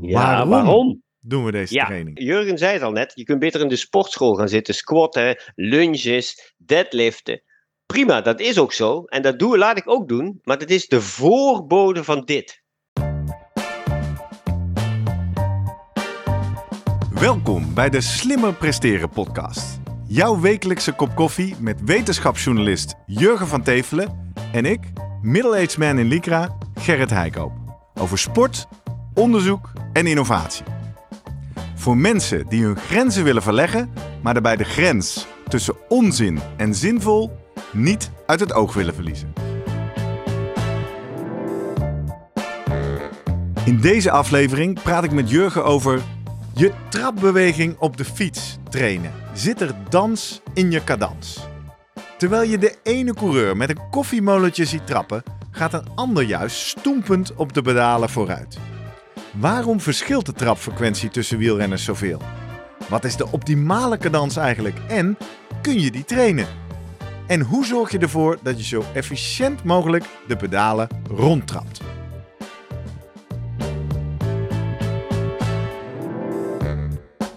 Ja, waarom? doen we deze Ja, training? Jurgen zei het al net, je kunt beter in de sportschool gaan zitten, squatten, lunges, deadliften. Prima, dat is ook zo. En dat doen, laat ik ook doen, maar dat is de voorbode van dit. Welkom bij de Slimmer Presteren podcast. Jouw wekelijkse kop koffie met wetenschapsjournalist Jurgen van Tevelen en ik, middle-aged man in Lycra, Gerrit Heikoop. Over sport, onderzoek en innovatie. Voor mensen die hun grenzen willen verleggen, maar daarbij de grens tussen onzin en zinvol niet uit het oog willen verliezen. In deze aflevering praat ik met Jurgen over je trapbeweging op de fiets trainen. Zit er dans in je cadans? Terwijl je de ene coureur met een koffiemolentje ziet trappen, gaat een ander juist stoempend op de pedalen vooruit. Waarom verschilt de trapfrequentie tussen wielrenners zoveel? Wat is de optimale cadans eigenlijk en kun je die trainen? En hoe zorg je ervoor dat je zo efficiënt mogelijk de pedalen rondtrapt?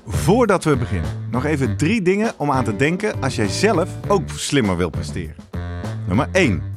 Voordat we beginnen, nog even drie dingen om aan te denken als jij zelf ook slimmer wil presteren. Nummer 1.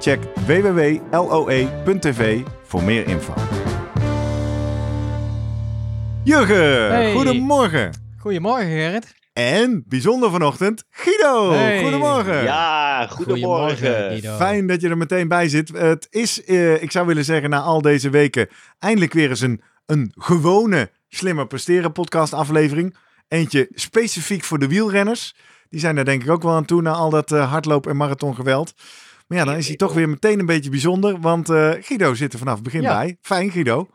Check www.loe.tv voor meer info. Jurgen, Hey. goedemorgen. Goedemorgen Gerrit. En bijzonder vanochtend, Guido. Hey. Goedemorgen. Ja, goedemorgen. Guido. Fijn dat je er meteen bij zit. Het is, eh, ik zou willen zeggen, na al deze weken eindelijk weer eens een, een gewone Slimmer Presteren podcast aflevering. Eentje specifiek voor de wielrenners. Die zijn daar denk ik ook wel aan toe na al dat eh, hardloop- en marathongeweld. Maar ja, dan is hij toch weer meteen een beetje bijzonder. Want eh, Guido zit er vanaf het begin Ja. bij. Fijn Guido.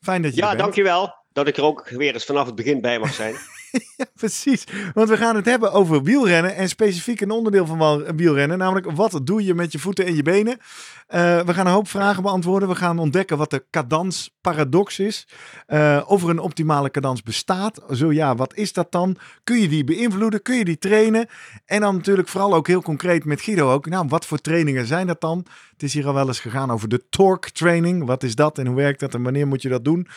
Fijn dat je er Ja, dankjewel dat ik er ook weer eens vanaf het begin bij mag zijn. Precies, want we gaan het hebben over wielrennen en specifiek een onderdeel van wielrennen, namelijk wat doe je met je voeten en je benen. Eh, we gaan een hoop vragen beantwoorden. We gaan ontdekken wat de cadansparadox is. Eh, of er een optimale cadans bestaat. Zo ja, wat is dat dan? Kun je die beïnvloeden? Kun je die trainen? En dan natuurlijk vooral ook heel concreet met Guido ook. Nou, wat voor trainingen zijn dat dan? Het is hier al wel eens gegaan over de torque training. Wat is dat en hoe werkt dat en wanneer moet je dat doen?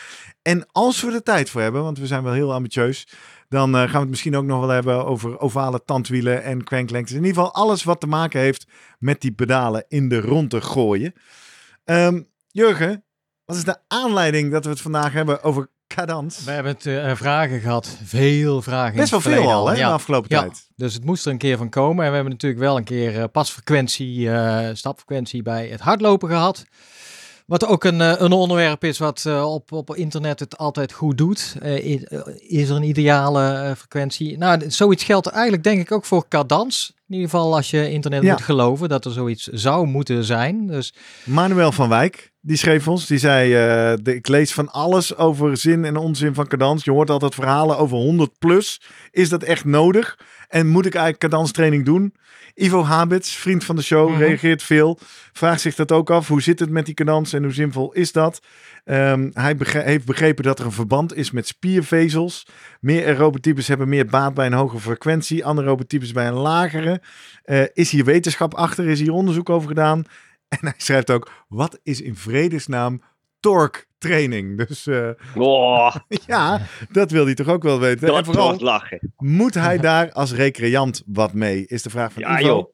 En als we er tijd voor hebben, want we zijn wel heel ambitieus, dan eh, gaan we het misschien ook nog wel hebben over ovale tandwielen en cranklengtes. In ieder geval alles wat te maken heeft met die pedalen in de ronde gooien. Ehm, Jurgen, wat is de aanleiding dat we het vandaag hebben over cadans? We hebben het eh, vragen gehad. Veel vragen. Best wel veel al, hè, Ja. de afgelopen Ja. tijd. Dus het moest er een keer van komen. En we hebben natuurlijk wel een keer eh, pasfrequentie, eh, stapfrequentie bij het hardlopen gehad. Wat ook een, een onderwerp is wat op, op internet het altijd goed doet. Is er een ideale frequentie? Nou, zoiets geldt eigenlijk denk ik ook voor cadans. In ieder geval als je internet Ja. moet geloven dat er zoiets zou moeten zijn. Dus Manuel van Wijk, die schreef ons, die zei, eh, de, ik lees van alles over zin en onzin van cadans. Je hoort altijd verhalen over 100 plus. Is dat echt nodig? En moet ik eigenlijk cadanstraining doen? Ivo Habits, vriend van de show, Mhm. reageert veel. Vraagt zich dat ook af. Hoe zit het met die cadans en hoe zinvol is dat? Ehm, hij begre- heeft begrepen dat er een verband is met spiervezels. Meer aerobe types hebben meer baat bij een hoge frequentie. Anaerobe types bij een lagere. Eh, is hier wetenschap achter? Is hier onderzoek over gedaan? En hij schrijft ook, wat is in vredesnaam torque training? Dus eh, Oh, ja, dat wil hij toch ook wel weten. en dat vooral, wordt lachen. moet hij daar als recreant wat mee? Is de vraag van Ja, Ivo. joh.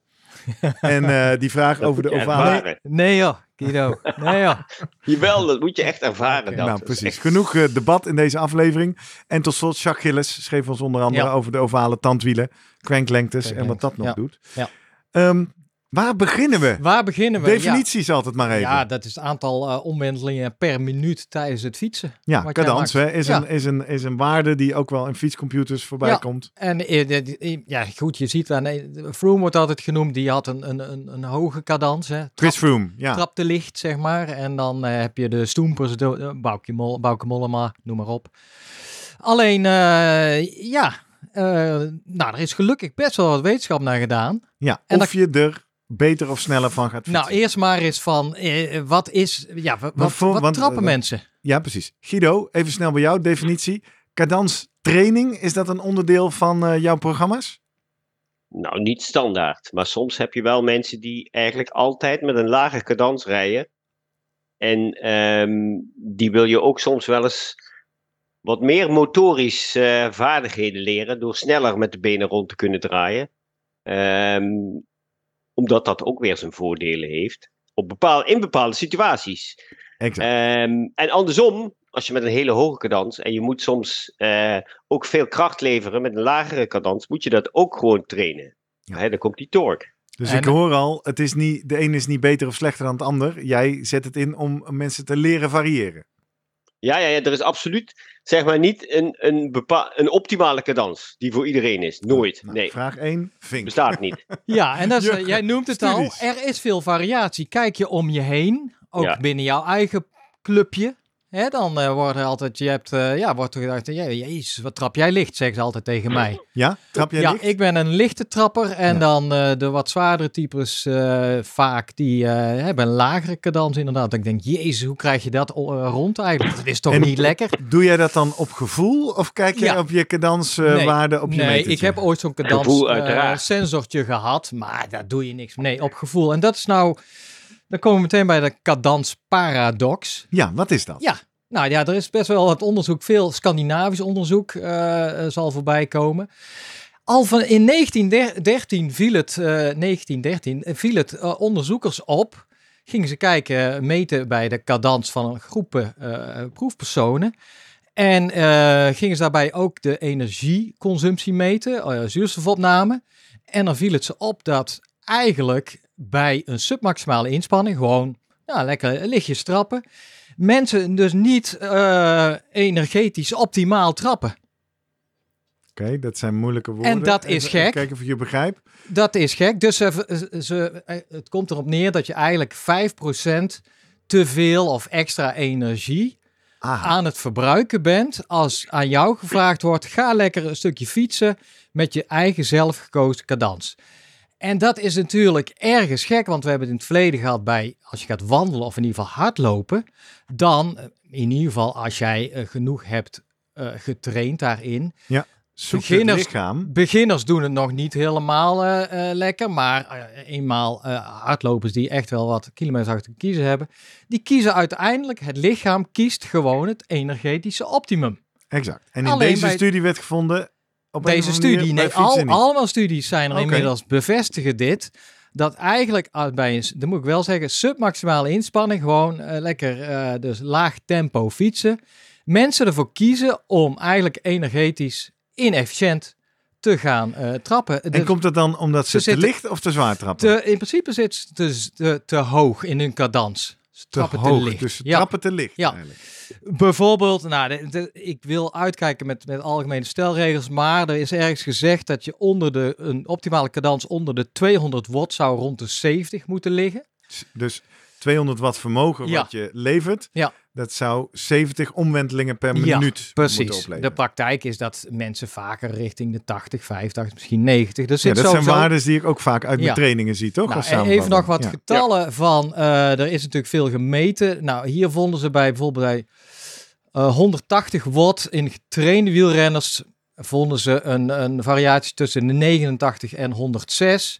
En eh, die vraag Dat over de ovale... ervaren. nee joh, Guido. Nee joh. Jawel, dat moet je echt ervaren. Dat. Nou, precies. echt- Genoeg eh, debat in deze aflevering. En tot slot, Jacques Gilles schreef ons onder andere Ja. over de ovale tandwielen, cranklengtes en wat dat nog ja. doet. Ja. Ehm, waar beginnen we? Waar beginnen we? Ja. Definities altijd maar even. Ja, dat is het aantal eh, omwentelingen per minuut tijdens het fietsen. Ja, cadans hè, is, Ja. een, is, een, is een waarde die ook wel in fietscomputers voorbij Ja. komt. En eh, de- ja, goed, je ziet eh, Froome wordt altijd genoemd, die had een, een, een, een hoge cadans. Hè. Chris Froome, ja. Trapte licht, zeg maar. En dan eh, heb je de stoempers, de, Bauke, Mol, Bauke Mollema, noem maar op. Alleen, eh, ja, eh, nou, er is gelukkig best wel wat wetenschap naar gedaan. Ja, En of je er beter of sneller van gaat fietsen. Nou, eerst maar eens van, eh, wat is, ja, wa- wat, voor- wat want, trappen eh, mensen? Ja, precies. Guido, even snel bij jou, definitie. Cadans training, is dat een onderdeel van eh, jouw programma's? Nou, niet standaard. Maar soms heb je wel mensen die eigenlijk altijd met een lage cadans rijden. En ehm, die wil je ook soms wel eens wat meer motorisch eh, vaardigheden leren. Door sneller met de benen rond te kunnen draaien. Ehm, omdat dat ook weer zijn voordelen heeft. Op bepaal, in bepaalde situaties. Exact. Ehm, en andersom, als je met een hele hoge cadans en je moet soms eh, ook veel kracht leveren met een lagere cadans, moet je dat ook gewoon trainen. Ja. Hè, dan komt die torque. dus en- ik hoor al, het is niet, de een is niet beter of slechter dan het ander. Jij zet het in om mensen te leren variëren. Ja, ja, ja, er is absoluut, zeg maar, niet een, een, bepa- een optimale cadans die voor iedereen is. Nooit. Nou, nee, Vraag 1, vink. bestaat niet. Ja, en dat is, jij noemt het studies. al, er is veel variatie. Kijk je om je heen, ook Ja. binnen jouw eigen clubje. Hè, dan eh, wordt er altijd, je hebt, eh, ja, wordt er gedacht, ja, jezus, wat trap jij licht, zeggen ze altijd tegen mij. Ja, trap jij ja, licht? ik ben een lichte trapper en Ja. dan eh, de wat zwaardere types eh, vaak, die eh, hebben een lagere cadans inderdaad. Dan denk ik, jezus, hoe krijg je dat rond eigenlijk? Dat is toch En- niet lekker? Doe jij dat dan op gevoel of kijk je Ja. op je cadanswaarde op je nee, metertje? ik heb ooit zo'n cadans Gevoel, sensortje gehad, maar daar doe je niks mee. Nee, op gevoel. En dat is nou, dan komen we meteen bij de cadans paradox. Ja, wat is dat? Ja, nou ja, er is best wel wat onderzoek, veel Scandinavisch onderzoek eh, eh, zal voorbij komen. Al van in 1913 viel het, eh, 1913 viel het eh, onderzoekers op. Gingen ze kijken, meten bij de cadans van een groepen eh, proefpersonen. En eh, gingen ze daarbij ook de energieconsumptie meten, eh, zuurstofopname. En dan viel het ze op dat eigenlijk bij een submaximale inspanning, gewoon lekker lichtjes trappen, mensen dus niet eh, energetisch optimaal trappen. Oké, dat zijn moeilijke woorden. En dat is Even gek. Kijken of je begrijp. Dat is gek. Dus ze, ze, eh, het komt erop neer dat je eigenlijk 5% te veel of extra energie Ah, aan het verbruiken bent als aan jou gevraagd wordt, ga lekker een stukje fietsen met je eigen zelfgekozen cadans. En dat is natuurlijk ergens gek, want we hebben het in het verleden gehad bij, als je gaat wandelen of in ieder geval hardlopen, dan, eh, in ieder geval als jij eh, genoeg hebt eh, getraind daarin, het beginners- lichaam. Beginners doen het nog niet helemaal lekker, maar eenmaal hardlopers die echt wel wat kilometers achter kiezen hebben, die kiezen uiteindelijk, het lichaam kiest gewoon het energetische optimum. Exact. En in Alleen deze bij- studie werd gevonden... Op Deze studie, nee, al, allemaal studies zijn er inmiddels bevestigen dit, dat eigenlijk uit- bij een, dat moet ik wel zeggen, submaximale inspanning, gewoon eh, lekker eh, dus laag tempo fietsen, mensen ervoor kiezen om eigenlijk energetisch inefficiënt te gaan eh, trappen. En De- komt het dan omdat ze, ze te licht of te zwaar trappen? te, in principe zit ze te, te, te hoog in hun cadans. Ze te trappen hoog, te licht. dus ja. trappen te licht Ja. Bijvoorbeeld, nou, de- de- ik wil uitkijken met, met algemene stelregels, maar er is ergens gezegd dat je onder de, een optimale cadans onder de 200 watt zou rond de 70 moeten liggen. Dus 200 watt vermogen Ja. wat je levert, Ja. dat zou 70 omwentelingen per minuut moeten Precies. opleveren. De praktijk is dat mensen vaker richting de 80, 85, misschien 90. Dus ja, dat zijn waarden die ik ook vaak uit mijn trainingen zie, toch? Nou, even nog wat getallen van, eh, er is natuurlijk veel gemeten. Nou, hier vonden ze bij bijvoorbeeld bij eh, 180 watt in getrainde wielrenners, vonden ze een, een variatie tussen de 89 en 106.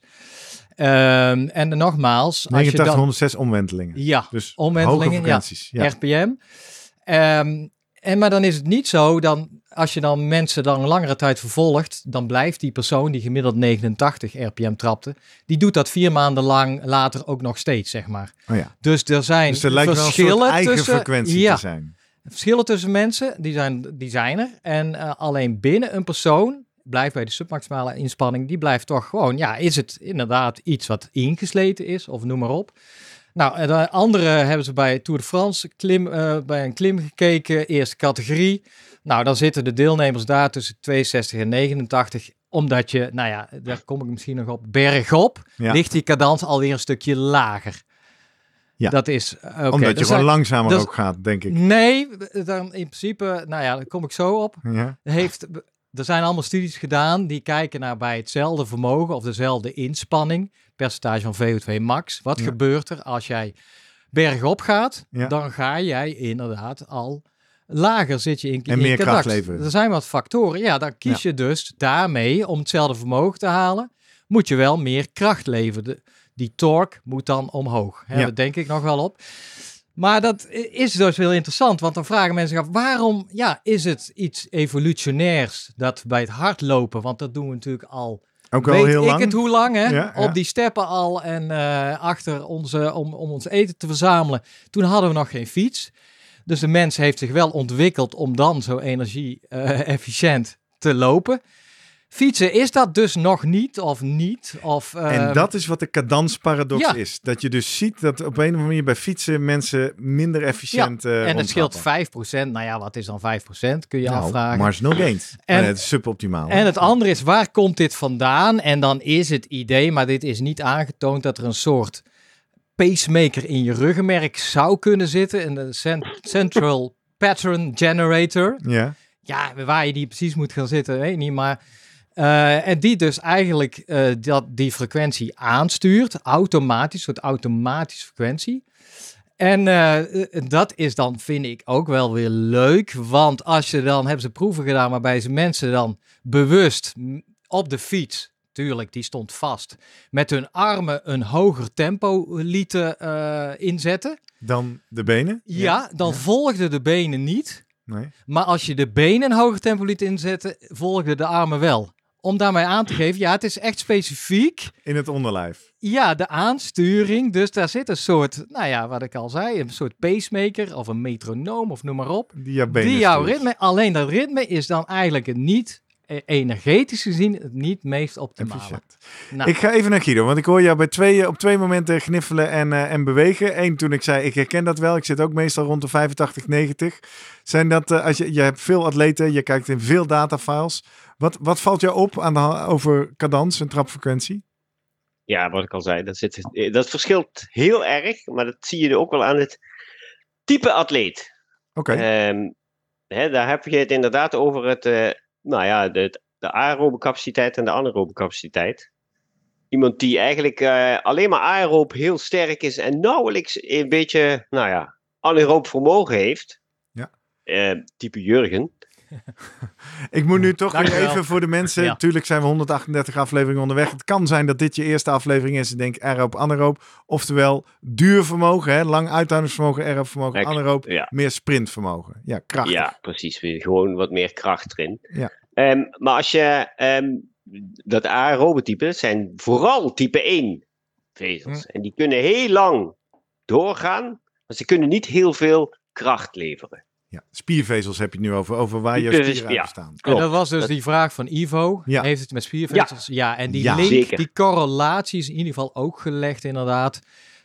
Ehm, en nogmaals, als 89, je dan... 106 omwentelingen. Ja, Dus omwentelingen, ja. Ja. RPM. Ehm, en maar dan is het niet zo, dan, als je dan mensen dan langere tijd vervolgt, dan blijft die persoon die gemiddeld 89 RPM trapte, die doet dat vier maanden lang later ook nog steeds, zeg maar. Oh ja. Dus er zijn Dus er lijkt wel een verschillen eigen tussen, frequentie ja, te zijn. verschillen tussen mensen, die zijn, die zijn er. En eh, alleen binnen een persoon blijft bij de submaximale inspanning, die blijft toch gewoon, ja, is het inderdaad iets wat ingesleten is, of noem maar op. Nou, de andere hebben ze bij Tour de France klim, eh, bij een klim gekeken, eerste categorie. Nou, dan zitten de deelnemers daar tussen 62 en 89 omdat je, nou ja, daar kom ik misschien nog op, bergop, Ja. ligt die cadans alweer een stukje lager. Ja. Dat is, Omdat je er gewoon langzamer is- ook gaat, denk ik. Nee, dan in principe, nou ja, daar kom ik zo op. Ja. Heeft, er zijn allemaal studies gedaan die kijken naar bij hetzelfde vermogen of dezelfde inspanning, percentage van VO2 max. Wat Ja. gebeurt er als jij bergop gaat? Ja. Dan ga jij inderdaad al lager zit je in En in meer kracht leveren. Er zijn wat factoren. Ja, dan kies je dus daarmee om hetzelfde vermogen te halen, moet je wel meer kracht leveren. De- die torque moet dan omhoog. Hè. Daar denk ik nog wel op. Maar dat is dus heel interessant, want dan vragen mensen zich af, waarom ja, is het iets evolutionairs dat bij het hardlopen, want dat doen we natuurlijk al, Ook al weet heel ik lang. het hoe lang, hè? Ja, ja. op die steppen al en eh, achter onze, om, om ons eten te verzamelen. Toen hadden we nog geen fiets. Dus de mens heeft zich wel ontwikkeld om dan zo energie-efficiënt te lopen. Fietsen is dat dus nog niet of niet. Of, En ehm, dat is wat de cadansparadox ja. is. Dat je dus ziet dat op een of andere manier bij fietsen mensen minder efficiënt eh en het scheelt rondtrappen. 5%. Nou ja, wat is dan 5%? Kun je Nou, afvragen. Marginal gains. En- En, het is suboptimaal. En het andere is, waar komt dit vandaan? En dan is het idee, maar dit is niet aangetoond, dat er een soort pacemaker in je ruggenmerk zou kunnen zitten. In de cent- Central Pattern Generator. Ja, Ja, waar je die precies moet gaan zitten, weet niet. Maar, eh, en die dus eigenlijk eh, dat, die frequentie aanstuurt, automatisch, een soort automatische frequentie. En eh, dat is dan, vind ik, ook wel weer leuk. Want als je dan, hebben ze proeven gedaan waarbij ze mensen dan bewust op de fiets, tuurlijk, die stond vast, met hun armen een hoger tempo lieten inzetten. dan de benen. Ja, dan volgden de benen niet. Nee. Maar als je de benen een hoger tempo liet inzetten, volgden de armen wel. Om daarmee aan te geven, ja, het is echt specifiek. In het onderlijf. Ja, de aansturing. Dus daar zit een soort, nou ja, wat ik al zei, een soort pacemaker of een metronoom of noem maar op. Die jouw benen Die jouw stuurt. ritme, alleen dat ritme is dan eigenlijk het niet, eh, energetisch gezien, het niet meest optimale. Nou, Ik ga even naar Guido, want ik hoor jou bij twee, op twee momenten gniffelen en, eh, en bewegen. Eén toen ik zei, ik herken dat wel. Ik zit ook meestal rond de 85, 90. Zijn dat, eh, als je, je hebt veel atleten, je kijkt in veel datafiles. Wat, wat valt jou op aan de, over cadans en trapfrequentie? Ja, wat ik al zei, dat, zit, dat verschilt heel erg, maar dat zie je ook wel aan het type atleet. Oké, Ehm, daar heb je het inderdaad over het, eh, nou ja, de, de aerobe capaciteit en de anaerobe capaciteit. Iemand die eigenlijk eh, alleen maar aeroop heel sterk is en nauwelijks een beetje, nou ja, anaeroop vermogen heeft. Ja. Eh, type Jurgen. Ik moet nu toch weer even voor de mensen. Ja. Tuurlijk zijn we 138 afleveringen onderweg. Het kan zijn dat dit je eerste aflevering is. Ik denk aeroop, anaeroop. Oftewel duur vermogen, hè? lang uithoudingsvermogen, aeroop vermogen, anaeroop. Ja. Meer sprintvermogen. Ja, kracht. Ja, precies. Weer Gewoon wat meer kracht erin. Ja. Ehm, maar als je ehm, dat aerobe type, zijn vooral type 1 vezels. Hm. En die kunnen heel lang doorgaan, maar ze kunnen niet heel veel kracht leveren. Ja, spiervezels heb je het nu over, over waar je spieren ja. uit bestaan. En dat was dus Dat- die vraag van Ivo. Ja. Heeft het met spiervezels? Ja, en die Ja. link, Zeker. die correlatie is in ieder geval ook gelegd inderdaad.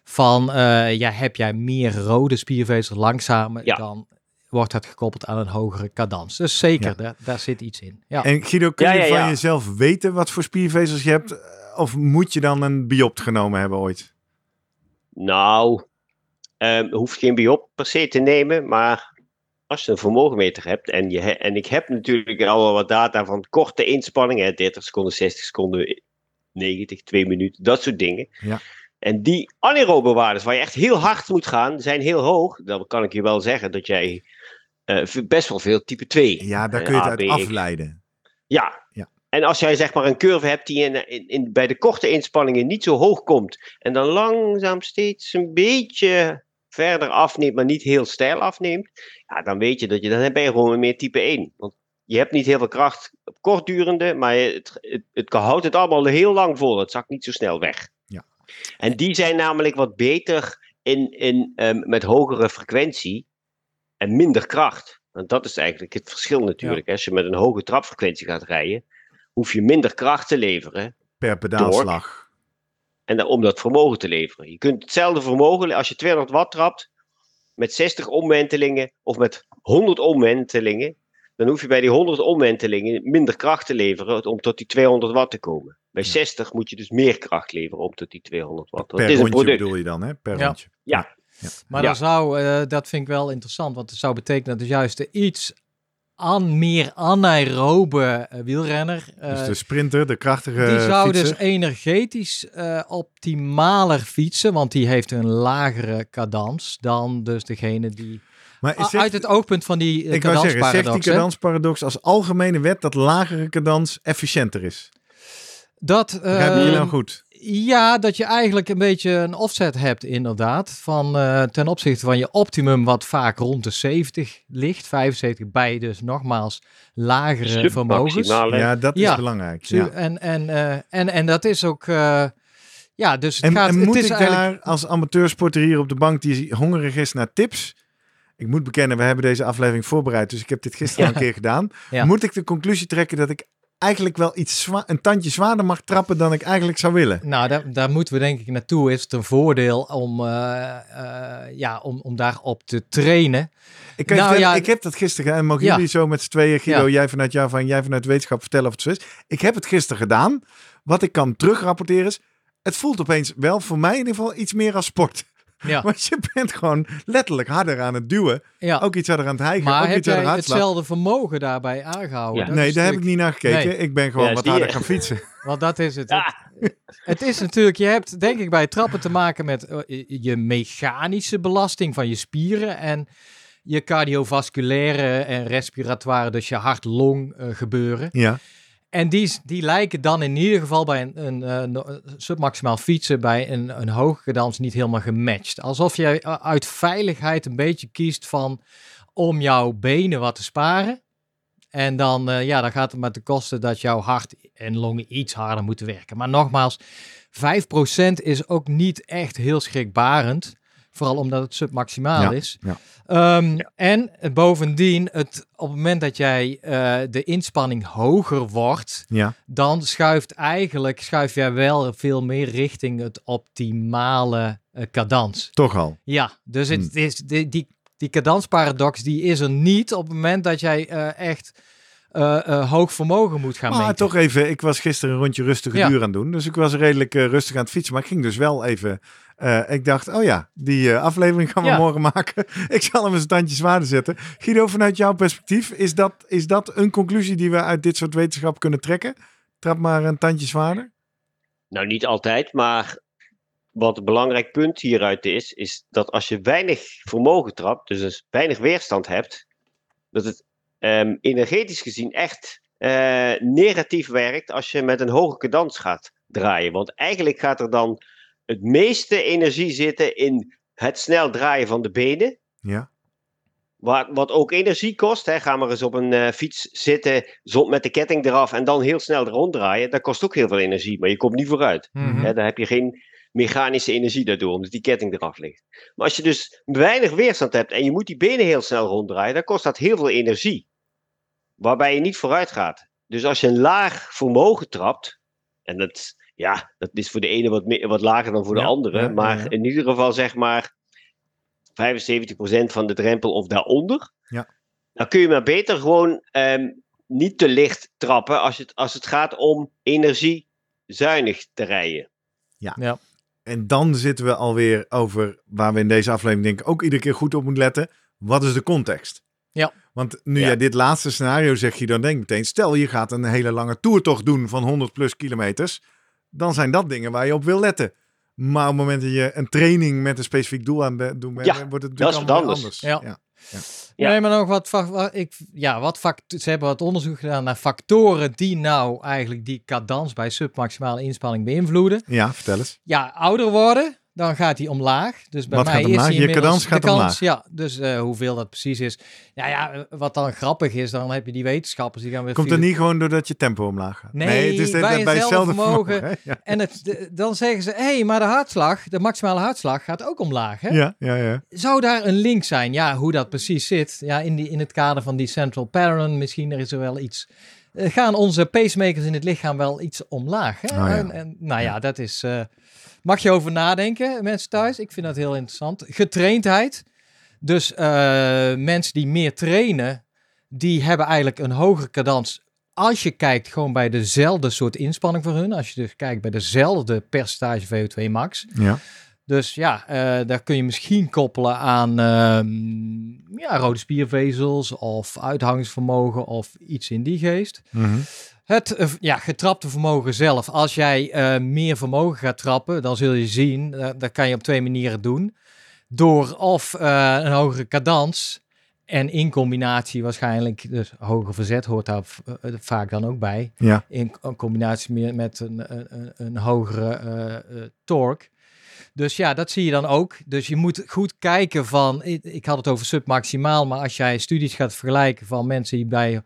Van, eh, ja, heb jij meer rode spiervezels langzamer, Ja. dan wordt het gekoppeld aan een hogere cadans. Dus zeker, Ja. daar, daar zit iets in. Ja. En Guido, kun Ja, je ja, van ja. jezelf weten wat voor spiervezels je hebt? Of moet je dan een biopt genomen hebben ooit? Nou, ehm hoeft geen biop per se te nemen, maar als je een vermogenmeter hebt, en, je, en ik heb natuurlijk al wel wat data van korte inspanningen, 30 seconden, 60 seconden, 90, 2 minuten, dat soort dingen. Ja. En die anaerobe waardes, waar je echt heel hard moet gaan, zijn heel hoog. Dan kan ik je wel zeggen dat jij eh, best wel veel type 2 Ja, daar Eh, kun je het uit X. afleiden. Ja. Ja. En als jij zeg maar een curve hebt die in, in, in, bij de korte inspanningen niet zo hoog komt. En dan langzaam steeds een beetje verder afneemt, maar niet heel stijl afneemt. Ja, dan weet je dat je, dan ben je gewoon meer type 1. Want je hebt niet heel veel kracht op kortdurende, maar het, het, het houdt het allemaal heel lang vol. Het zakt niet zo snel weg. Ja. En die zijn namelijk wat beter in, in, ehm, met hogere frequentie en minder kracht. Want dat is eigenlijk het verschil natuurlijk. Als je met een hoge trapfrequentie gaat rijden, hoef je minder kracht te leveren Per pedaalslag. En dan, om dat vermogen te leveren. Je kunt hetzelfde vermogen, als je 200 watt trapt, met 60 omwentelingen of met 100 omwentelingen, dan hoef je bij die 100 omwentelingen minder kracht te leveren om tot die 200 watt te komen. Bij 60 moet je dus meer kracht leveren om tot die 200 watt. Want Per het is een rondje product. bedoel je dan, hè? Per Ja. rondje. Ja. Maar Ja. dan zou, eh, dat vind ik wel interessant, want het zou betekenen dat de juiste iets aan meer anaerobe eh, wielrenner, eh, dus de sprinter, de krachtige die zou dus energetisch eh, optimaler fietsen, want die heeft een lagere cadans dan dus degene die... maar Ah, uit het oogpunt van die uh, ik zeggen, zegt die cadansparadox, als algemene wet dat lagere cadans efficiënter is? Dat, Begrijp ik je eh, nou goed? Ja, dat je eigenlijk een beetje een offset hebt, inderdaad. Van, eh, ten opzichte van je optimum, wat vaak rond de 70 ligt. 75 bij dus nogmaals lagere vermogens. Ja, dat is ja. belangrijk. Ja. En, en, eh, en, en dat is ook. eh, ja, dus het En, gaat. en het moet is ik eigenlijk. daar als amateursporter hier op de bank die hongerig is naar tips... Ik moet bekennen, we hebben deze aflevering voorbereid, dus ik heb dit gisteren Ja. al een keer gedaan. Ja. Moet ik de conclusie trekken dat ik eigenlijk wel iets zwa- een tandje zwaarder mag trappen dan ik eigenlijk zou willen? Nou, daar, daar moeten we denk ik naartoe. Is het een voordeel om, eh, eh, ja, om, om daarop te trainen? Ik, Nou, vertellen, ja. ik heb dat gisteren gedaan. En mogen Ja. jullie zo met z'n tweeën, Guido, Ja. jij vanuit jou van, jij vanuit wetenschap vertellen of het zo is. Ik heb het gisteren gedaan. Wat ik kan terugrapporteren is, het voelt opeens wel voor mij in ieder geval iets meer als sport. Ja, Want je bent gewoon letterlijk harder aan het duwen. ja. Ook iets harder aan het hijgen. maar ook heb iets harder jij het hetzelfde vermogen daarbij aangehouden? Ja. Dat Nee, daar heb ik niet naar gekeken. Nee. Ik ben gewoon Ja, wat harder gaan fietsen. Want dat is het. Ja. Het is natuurlijk, je hebt denk ik bij trappen te maken met eh, je mechanische belasting van je spieren en je cardiovasculaire en respiratoire, dus je hart-long gebeuren. Ja, En die, die lijken dan in ieder geval bij een, een, eh, submaximaal fietsen bij een, een hoge cadans niet helemaal gematcht. Alsof je eh, uit veiligheid een beetje kiest van om jouw benen wat te sparen. En dan, eh, ja, dan gaat het maar te kosten dat jouw hart en longen iets harder moeten werken. Maar nogmaals, 5% is ook niet echt heel schrikbarend. Vooral omdat het submaximaal Ja, is. ja. Ehm, En bovendien, het, op het moment dat jij eh, de inspanning hoger wordt, ja. dan schuift eigenlijk schuif jij wel veel meer richting het optimale eh, cadans. toch al. Ja, dus het Hmm. is, die, die, die cadansparadox die is er niet op het moment dat jij eh, echt eh, eh, hoog vermogen moet gaan Maar meten. toch even, ik was gisteren een rondje rustige Ja. duur aan het doen. Dus ik was redelijk eh, rustig aan het fietsen. Maar ik ging dus wel even... eh, ik dacht, oh ja, die eh, aflevering gaan we Ja. morgen maken. ik zal hem eens een tandje zwaarder zetten. Guido, vanuit jouw perspectief, is dat, is dat een conclusie die we uit dit soort wetenschap kunnen trekken? Trap maar een tandje zwaarder. Nou, niet altijd, maar wat een belangrijk punt hieruit is, is dat als je weinig vermogen trapt, dus, dus weinig weerstand hebt, dat het ehm, energetisch gezien echt eh, negatief werkt als je met een hoge cadans gaat draaien. Want eigenlijk gaat er dan het meeste energie zitten in het snel draaien van de benen. Ja, Wat, wat ook energie kost. Hè. Ga maar eens op een eh, fiets zitten met de ketting eraf en dan heel snel ronddraaien. Dat kost ook heel veel energie, maar je komt niet vooruit. Mhm. Hè, dan heb je geen mechanische energie daardoor, omdat die ketting eraf ligt. Maar als je dus weinig weerstand hebt en je moet die benen heel snel ronddraaien, dan kost dat heel veel energie. Waarbij je niet vooruit gaat. Dus als je een laag vermogen trapt, en dat, ja, dat is voor de ene wat, meer, wat lager dan voor de Ja, andere, ja, ja, maar ja. in ieder geval zeg maar 75% van de drempel of daaronder, Ja. dan kun je maar beter gewoon ehm, niet te licht trappen als het, als het gaat om energiezuinig te rijden. En dan zitten we alweer over waar we in deze aflevering denk ik ook iedere keer goed op moeten letten. Wat is de context? Ja. Want nu Ja. jij dit laatste scenario zegt, je dan denk ik meteen, stel je gaat een hele lange toertocht doen van 100 plus kilometers, dan zijn dat dingen waar je op wil letten. Maar op het moment dat je een training met een specifiek doel aan het doen bent, Ja, wordt het dat is natuurlijk anders. anders. Ja. Ja. Ja. Nee, maar nog wat, ik, ja, wat fact ze hebben wat onderzoek gedaan naar factoren die nou eigenlijk die cadans bij submaximale inspanning beïnvloeden. ja, vertel eens. Ja, ouder worden, dan gaat hij omlaag. Dus bij Wat mij gaat is hij Je cadans gaat de kans, omlaag. Ja, dus eh, hoeveel dat precies is. Nou ja, eh, wat dan grappig is, dan heb je die wetenschappers die gaan weer... Komt er filo- niet gewoon doordat je tempo omlaag gaat? Nee, het is de- bij bij hetzelfde vermogen. Ja. En het, de- dan zeggen ze, hé, hey, maar de hartslag, de maximale hartslag gaat ook omlaag. Hè? Ja, ja, ja. Zou daar een link zijn? Ja, hoe dat precies zit. Ja, in, die, in het kader van die central pattern, misschien er is er wel iets. eh, gaan onze pacemakers in het lichaam wel iets omlaag? Hè? Oh ja. en, en, nou ja, dat is. eh, mag je over nadenken, mensen thuis? Ik vind dat heel interessant. Getraindheid. Dus eh, mensen die meer trainen, die hebben eigenlijk een hogere cadans. Als je kijkt gewoon bij dezelfde soort inspanning voor hun, als je dus kijkt bij dezelfde percentage VO2 max, ja. Dus ja, eh, daar kun je misschien koppelen aan ehm, ja, rode spiervezels of uithangingsvermogen of iets in die geest. Mhm. Het eh, ja, getrapte vermogen zelf. Als jij eh, meer vermogen gaat trappen, dan zul je zien, eh, dat kan je op twee manieren doen. Door of een hogere cadans en in combinatie waarschijnlijk, dus hoger verzet hoort daar vaak dan ook bij. Ja. In co- combinatie meer met een, een, een- hogere torque. Dus ja, dat zie je dan ook. Dus je moet goed kijken van, ik, ik had het over submaximaal, maar als jij studies gaat vergelijken van mensen die bij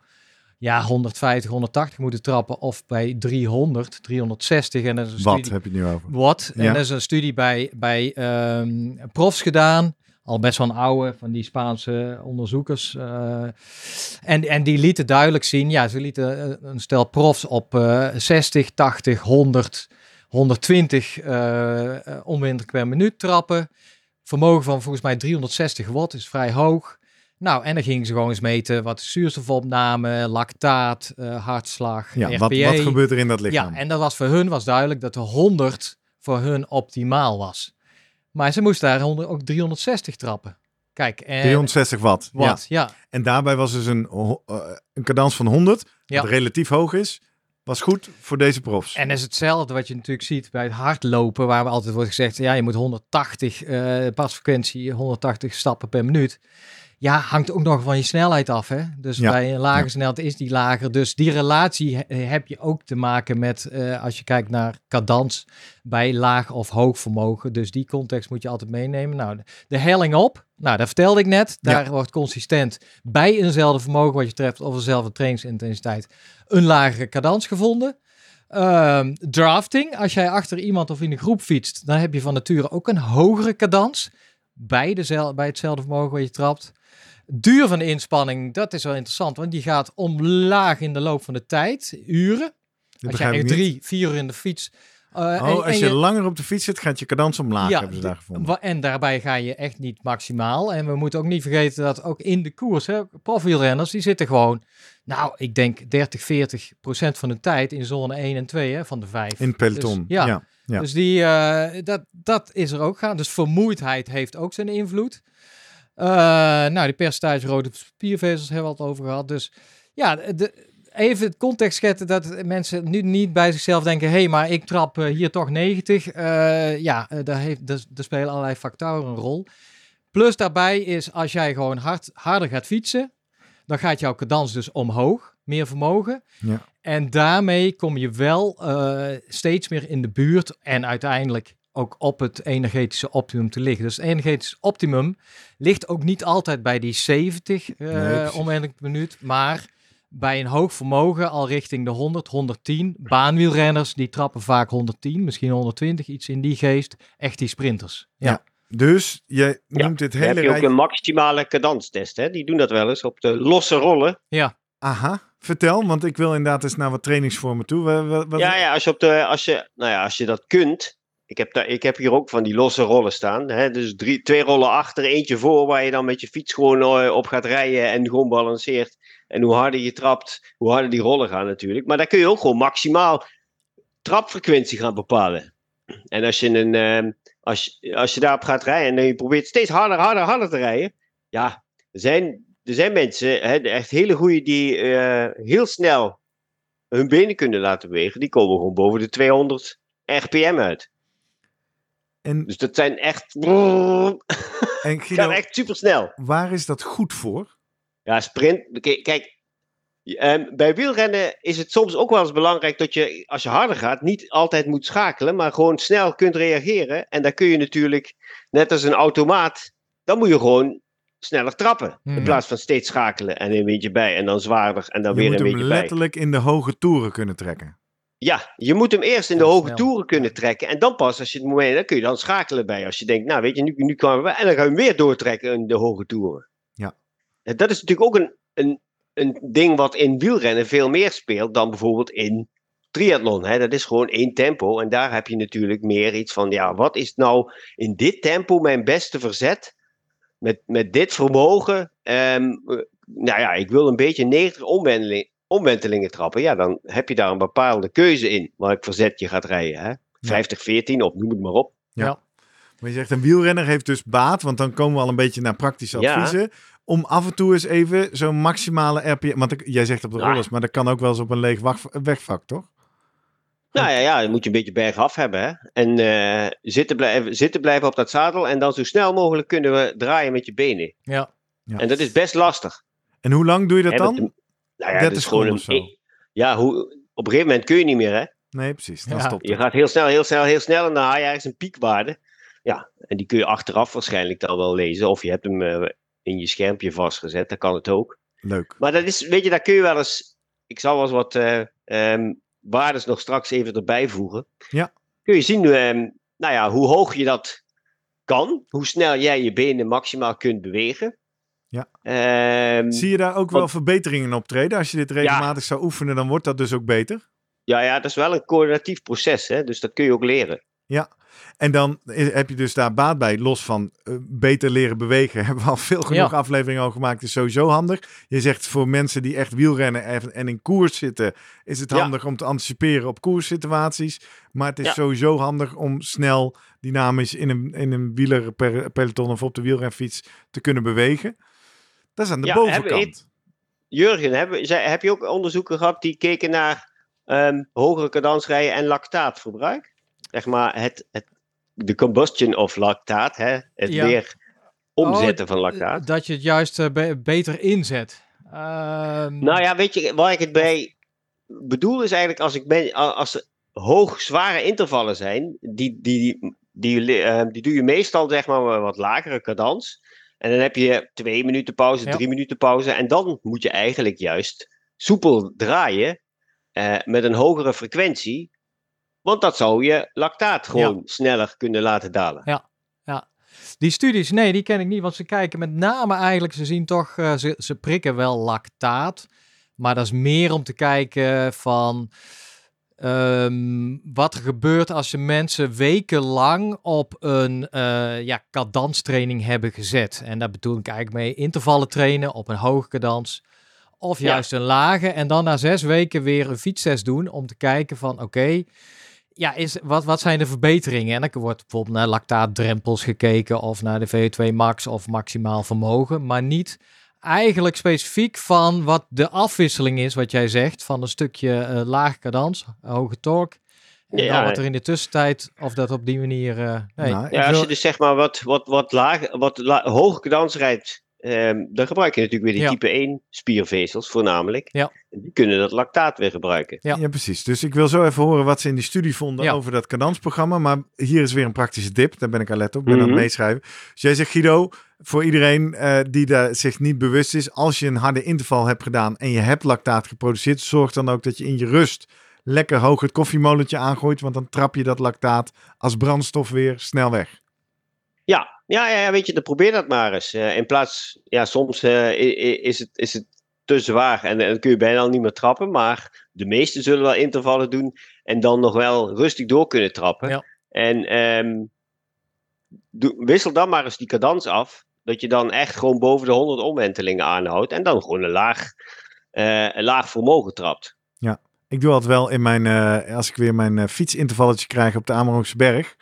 ja, 150, 180 moeten trappen of bij 300, 360 en dat is een Wat studie, heb je nu over? wat. En dat is een studie bij, bij ehm, profs gedaan. Al best wel een oude van die Spaanse onderzoekers. eh, en, en die lieten duidelijk zien, ja, ze lieten eh, een stel profs op eh 60, 80, 100, 120 eh eh, omwinter per minuut trappen. Vermogen van volgens mij 360 watt is vrij hoog. Nou, en dan gingen ze gewoon eens meten wat zuurstofopname, lactaat, eh, hartslag, Ja, wat, wat gebeurt er in dat lichaam? Ja, en dat was voor hun was duidelijk dat de 100 voor hun optimaal was. Maar ze moesten daar 100 ook 360 trappen. Kijk, en 360 watt. Ja. wat? Ja. En daarbij was dus een, eh, een cadans van 100, Ja. wat relatief hoog is, was goed voor deze profs. En is hetzelfde wat je natuurlijk ziet bij het hardlopen, waar we altijd wordt gezegd, ja, je moet 180 eh pasfrequentie, 180 stappen per minuut. Ja, hangt ook nog van je snelheid af. Hè? Dus Ja, bij een lage snelheid is die lager. Dus die relatie he- heb je ook te maken met, eh, als je kijkt naar cadans, bij laag of hoog vermogen. Dus die context moet je altijd meenemen. Nou, de, de helling op, nou, dat vertelde ik net. Daar wordt consistent bij eenzelfde vermogen wat je treft of dezelfde trainingsintensiteit een lagere cadans gevonden. Ehm, drafting, als jij achter iemand of in een groep fietst, dan heb je van nature ook een hogere cadans bij, dezel- bij hetzelfde vermogen waar je trapt. Duur van de inspanning, dat is wel interessant, want die gaat omlaag in de loop van de tijd, uren. Dat Als jij echt drie, vier uur in de fiets. eh, Oh, en- als je, langer op de fiets zit, gaat je cadans omlaag, Ja, hebben ze daar gevonden. En daarbij ga je echt niet maximaal. En we moeten ook niet vergeten dat ook in de koers, hè, profielrenners, die zitten gewoon, nou, ik denk 30, 40 procent van de tijd in zone 1 en 2 hè, van de 5. In het peloton. Dus, ja. ja. Ja. Dus die, eh, dat, dat is er ook gaan. Dus vermoeidheid heeft ook zijn invloed. Eh, nou, die percentage rode spiervezels hebben we het over gehad. Dus ja, de, even het context schetsen dat mensen nu niet bij zichzelf denken... hé, hey, maar ik trap eh, hier toch 90. Eh, ja, daar, heeft, daar, daar spelen allerlei factoren een rol. Plus daarbij is, als jij gewoon hard, harder gaat fietsen... dan gaat jouw cadans dus omhoog, meer vermogen. Ja. En daarmee kom je wel steeds meer in de buurt en uiteindelijk ook op het energetische optimum te liggen. Dus het energetisch optimum ligt ook niet altijd bij die 70 eh Nee, per minuut, maar bij een hoog vermogen al richting de 100, 110. Baanwielrenners die trappen vaak 110, misschien 120, iets in die geest. Echt die sprinters. Ja. Ja. Dus je noemt dit Dan heb hele je ook een maximale cadanstest. Hè? Die doen dat wel eens op de losse rollen. Aha, vertel, want ik wil inderdaad eens naar wat trainingsvormen toe. Wat- Ja, ja, als je, op de, als, je, nou ja, als je dat kunt. Ik heb, daar, ik heb hier ook van die losse rollen staan. Hè? Dus drie, twee rollen achter, eentje voor, waar je dan met je fiets gewoon eh, op gaat rijden en gewoon balanceert. En hoe harder je trapt, hoe harder die rollen gaan natuurlijk. Maar daar kun je ook gewoon maximaal trapfrequentie gaan bepalen. En als je, een, ehm, als, als je daarop gaat rijden en je probeert steeds harder, harder, harder te rijden. Ja, er zijn, er zijn mensen, hè, echt hele goede, die eh, heel snel hun benen kunnen laten bewegen. Die komen gewoon boven de 200 RPM uit. En, Dus dat zijn echt. en Guido, echt super snel. waar is dat goed voor? Ja, sprint. Kijk, ehm, bij wielrennen is het soms ook wel eens belangrijk dat je, als je harder gaat, niet altijd moet schakelen, maar gewoon snel kunt reageren. En dan kun je natuurlijk, net als een automaat, dan moet je gewoon sneller trappen. In plaats van steeds schakelen en een beetje bij en dan zwaarder en dan Je weer moet een beetje bij. letterlijk in de hoge toeren kunnen trekken. Ja, je moet hem eerst in de hoge toeren kunnen trekken. En dan pas, als je het moment, dan kun je dan schakelen bij. Als je denkt, nou weet je, nu, nu kan we. En dan ga je hem weer doortrekken in de hoge toeren. Ja. En dat is natuurlijk ook een, een, een ding wat in wielrennen veel meer speelt dan bijvoorbeeld in triathlon. Hè? Dat is gewoon één tempo. En daar heb je natuurlijk meer iets van, ja, wat is nou in dit tempo mijn beste verzet? Met, met dit vermogen. ehm, eh, nou ja, ik wil een beetje 90 omwenteling, omwentelingen trappen. Ja, dan heb je daar een bepaalde keuze in. Welk verzet je gaat rijden. Hè? 50, 14 of noem het maar op. Maar je zegt een wielrenner heeft dus baat, want dan komen we al een beetje naar praktische Ja. adviezen. Om af en toe eens even zo'n maximale RPM. Want ik- jij zegt op de Ja. rollers, maar dat kan ook wel eens op een leeg wegvak, toch? Nou ja, ja, dan moet je een beetje bergaf hebben. Hè? En eh, zitten, blijven, zitten blijven op dat zadel. En dan zo snel mogelijk kunnen we draaien met je benen. Ja. Ja. En dat is best lastig. En hoe lang doe je dat dan? Nou ja, 30 dat is gewoon een. zo. Ja, hoe, op een gegeven moment kun je niet meer, hè? Nee, precies. Dan Ja. stopt Je gaat heel snel, heel snel, heel snel. En dan haal je ergens een piekwaarde. Ja, en die kun je achteraf waarschijnlijk dan wel lezen. Of je hebt hem eh, in je schermpje vastgezet. Dan kan het ook. Leuk. Maar dat is, weet je, daar kun je wel eens. Ik zal wel eens wat eh, ehm, waardes nog straks even erbij voegen. Ja. Kun je zien ehm, nou ja, hoe hoog je dat kan. Hoe snel jij je benen maximaal kunt bewegen. Ja. Ehm, Zie je daar ook wel want- verbeteringen optreden? Als je dit regelmatig zou oefenen, dan wordt dat dus ook beter. ja, ja, dat is wel een coördinatief proces. Hè? Dus dat kun je ook leren. En dan heb je dus daar baat bij, los van eh, beter leren bewegen. Hebben we al veel genoeg Ja. afleveringen al gemaakt. is sowieso handig. Je zegt voor mensen die echt wielrennen en en in koers zitten, is het Ja. handig om te anticiperen op koerssituaties. Maar het is Ja. sowieso handig om snel dynamisch in een, in een wielerpeloton of op de wielrenfiets te kunnen bewegen. Dat is aan de Ja, bovenkant. hebben- Jurgen, heb, zij- heb je ook onderzoeken gehad die keken naar ehm, hogere cadansrijden en lactaatverbruik? Zeg maar het, het, de combustion of lactaat, hè? het Ja. weer omzetten van lactaat. Dat je het juist eh, be- beter inzet. Ehm, Nou ja, weet je waar ik het bij bedoel is eigenlijk als ik ben, als er hoog zware intervallen zijn, die, die, die, die, eh, die doe je meestal zeg maar met wat lagere cadans. En dan heb je twee minuten pauze, Ja. drie minuten pauze. En dan moet je eigenlijk juist soepel draaien eh, met een hogere frequentie. Want dat zou je lactaat gewoon sneller kunnen laten dalen. Die studies, nee, die ken ik niet, want ze kijken met name eigenlijk, ze zien toch, eh, ze, ze prikken wel lactaat, maar dat is meer om te kijken van ehm, wat er gebeurt als je mensen wekenlang op een eh ja, cadanstraining hebben gezet. En daar bedoel ik eigenlijk mee intervallen trainen op een hoge cadans of Ja. juist een lage en dan na zes weken weer een fietstest doen om te kijken van oké, ja, is, wat, wat zijn de verbeteringen? En dan wordt bijvoorbeeld naar lactaatdrempels gekeken of naar de VO2 max of maximaal vermogen, maar niet eigenlijk specifiek van wat de afwisseling is, wat jij zegt, van een stukje eh laag cadans, hoge torque. En Ja, dan wat er in de tussentijd, of dat op die manier... eh, nee, Nou, Ja, als wil- je dus zeg maar wat, wat, wat, laag, wat la, hoge cadans rijdt, ehm, dan gebruik je natuurlijk weer die Ja. type 1 spiervezels voornamelijk. Ja. Die kunnen dat lactaat weer gebruiken. Ja. Ja. precies. Dus ik wil zo even horen wat ze in die studie vonden Ja. over dat cadansprogramma. Maar hier is weer een praktische tip. Daar ben ik aan let op. Ik ben aan het Mhm. meeschrijven. Dus jij zegt Guido, voor iedereen eh, die daar zich niet bewust is. Als je een harde interval hebt gedaan en je hebt lactaat geproduceerd. Zorg dan ook dat je in je rust lekker hoog het koffiemolentje aangooit. Want dan trap je dat lactaat als brandstof weer snel weg. Ja, ja, ja, ja, weet je, dan probeer dat maar eens. Eh, in plaats, ja, soms eh, is, het, is het te zwaar en dan kun je bijna al niet meer trappen. Maar de meesten zullen wel intervallen doen en dan nog wel rustig door kunnen trappen. Ja. En ehm, wissel dan maar eens die cadans af. Dat je dan echt gewoon boven de 100 omwentelingen aanhoudt. En dan gewoon een laag, eh, een laag vermogen trapt. Ik doe altijd wel in mijn, als ik weer mijn fietsintervalletje krijg op de Amerongse berg.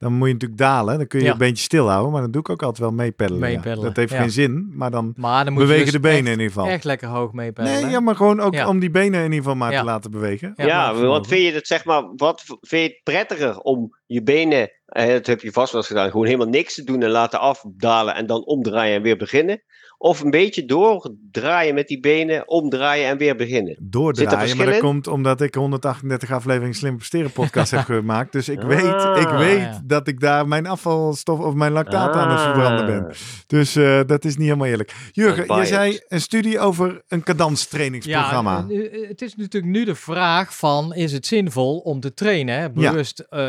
Dan moet je natuurlijk dalen. Dan kun je Ja. je beentje stilhouden. Maar dan doe ik ook altijd wel meepeddelen. ja. Meepeddelen, Dat heeft ja. geen zin. Maar dan maar bewegen dus de benen echt, in ieder geval. echt lekker hoog mee peddelen. Nee, ja, maar gewoon ook Ja. om die benen in ieder geval maar Ja. te laten bewegen. Ja, want vind je het zeg maar, wat vind je het prettiger om je benen, eh, dat heb je vast wel eens gedaan, gewoon helemaal niks te doen en laten afdalen en dan omdraaien en weer beginnen? Of een beetje doordraaien met die benen, omdraaien en weer beginnen? Doordraaien, maar dat in? komt omdat ik 138 afleveringen Slim Presteren podcast heb gemaakt. Dus ik Ah, weet, ik weet ja. dat ik daar mijn afvalstof of mijn lactaat aan het Ah. verbranden ben. Dus eh, dat is niet helemaal eerlijk. Jurgen, je zei een studie over een cadanstrainingsprogramma. Ja, eh, het is natuurlijk nu de vraag van, is het zinvol om te trainen? Hè? Bewust. eh,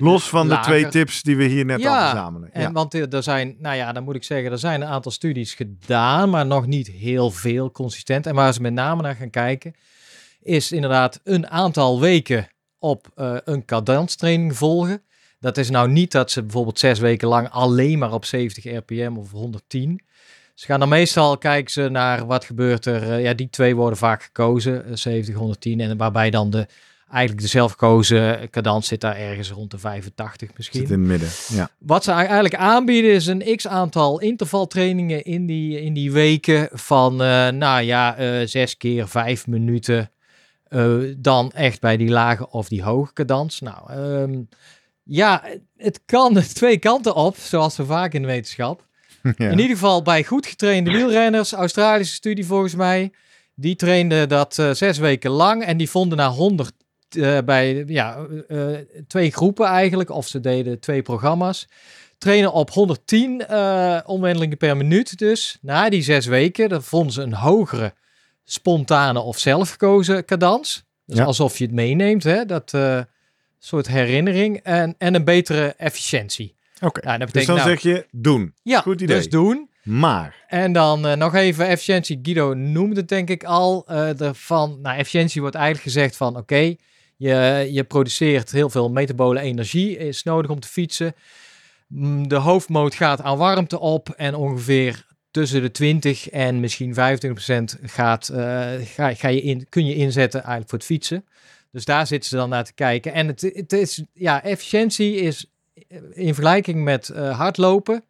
Los van de twee tips die we hier net Ja, al verzamelen. En want er er zijn, nou ja, dan moet ik zeggen, er zijn een aantal studies gedaan, maar nog niet heel veel consistent. En waar ze met name naar gaan kijken, is inderdaad een aantal weken op eh, een cadanstraining volgen. Dat is nou niet dat ze bijvoorbeeld zes weken lang alleen maar op 70 rpm of 110. Ze gaan dan meestal kijken ze naar wat gebeurt er. eh, ja, die twee worden vaak gekozen, eh, 70, 110. En waarbij dan de eigenlijk de zelfgekozen cadans zit daar ergens rond de 85 misschien. Zit in het midden. Ja. Wat ze eigenlijk aanbieden is een x aantal intervaltrainingen in die, in die weken van, uh, nou ja, uh, zes keer vijf minuten. Uh, dan echt bij die lage of die hoge cadans. Nou, um, ja, het kan twee kanten op, zoals zo vaak in de wetenschap. Ja. In ieder geval bij goed getrainde wielrenners, Australische studie volgens mij. Die trainden dat zes weken lang en die vonden na 100 uh, bij ja, uh, twee groepen eigenlijk, of ze deden twee programma's. Trainen op 110 omwentelingen per minuut dus. Na die zes weken, dan vonden ze een hogere spontane of zelfgekozen cadans. Dus ja. alsof je het meeneemt, hè, dat soort herinnering. En, en een betere efficiëntie. Oké, okay. dus dan nou, zeg je doen. Ja, Goed idee. dus doen. Maar. En dan uh, nog even efficiëntie. Guido noemde het denk ik al. Uh, ervan, nou, efficiëntie wordt eigenlijk gezegd van oké, okay, je, je produceert heel veel metabole energie, is nodig om te fietsen. De hoofdmoot gaat aan warmte op en ongeveer tussen de 20 en misschien 25% gaat, uh, ga, ga je in, kun je inzetten eigenlijk voor het fietsen. Dus daar zitten ze dan naar te kijken. En het, het is, ja, efficiëntie is in vergelijking met uh, hardlopen,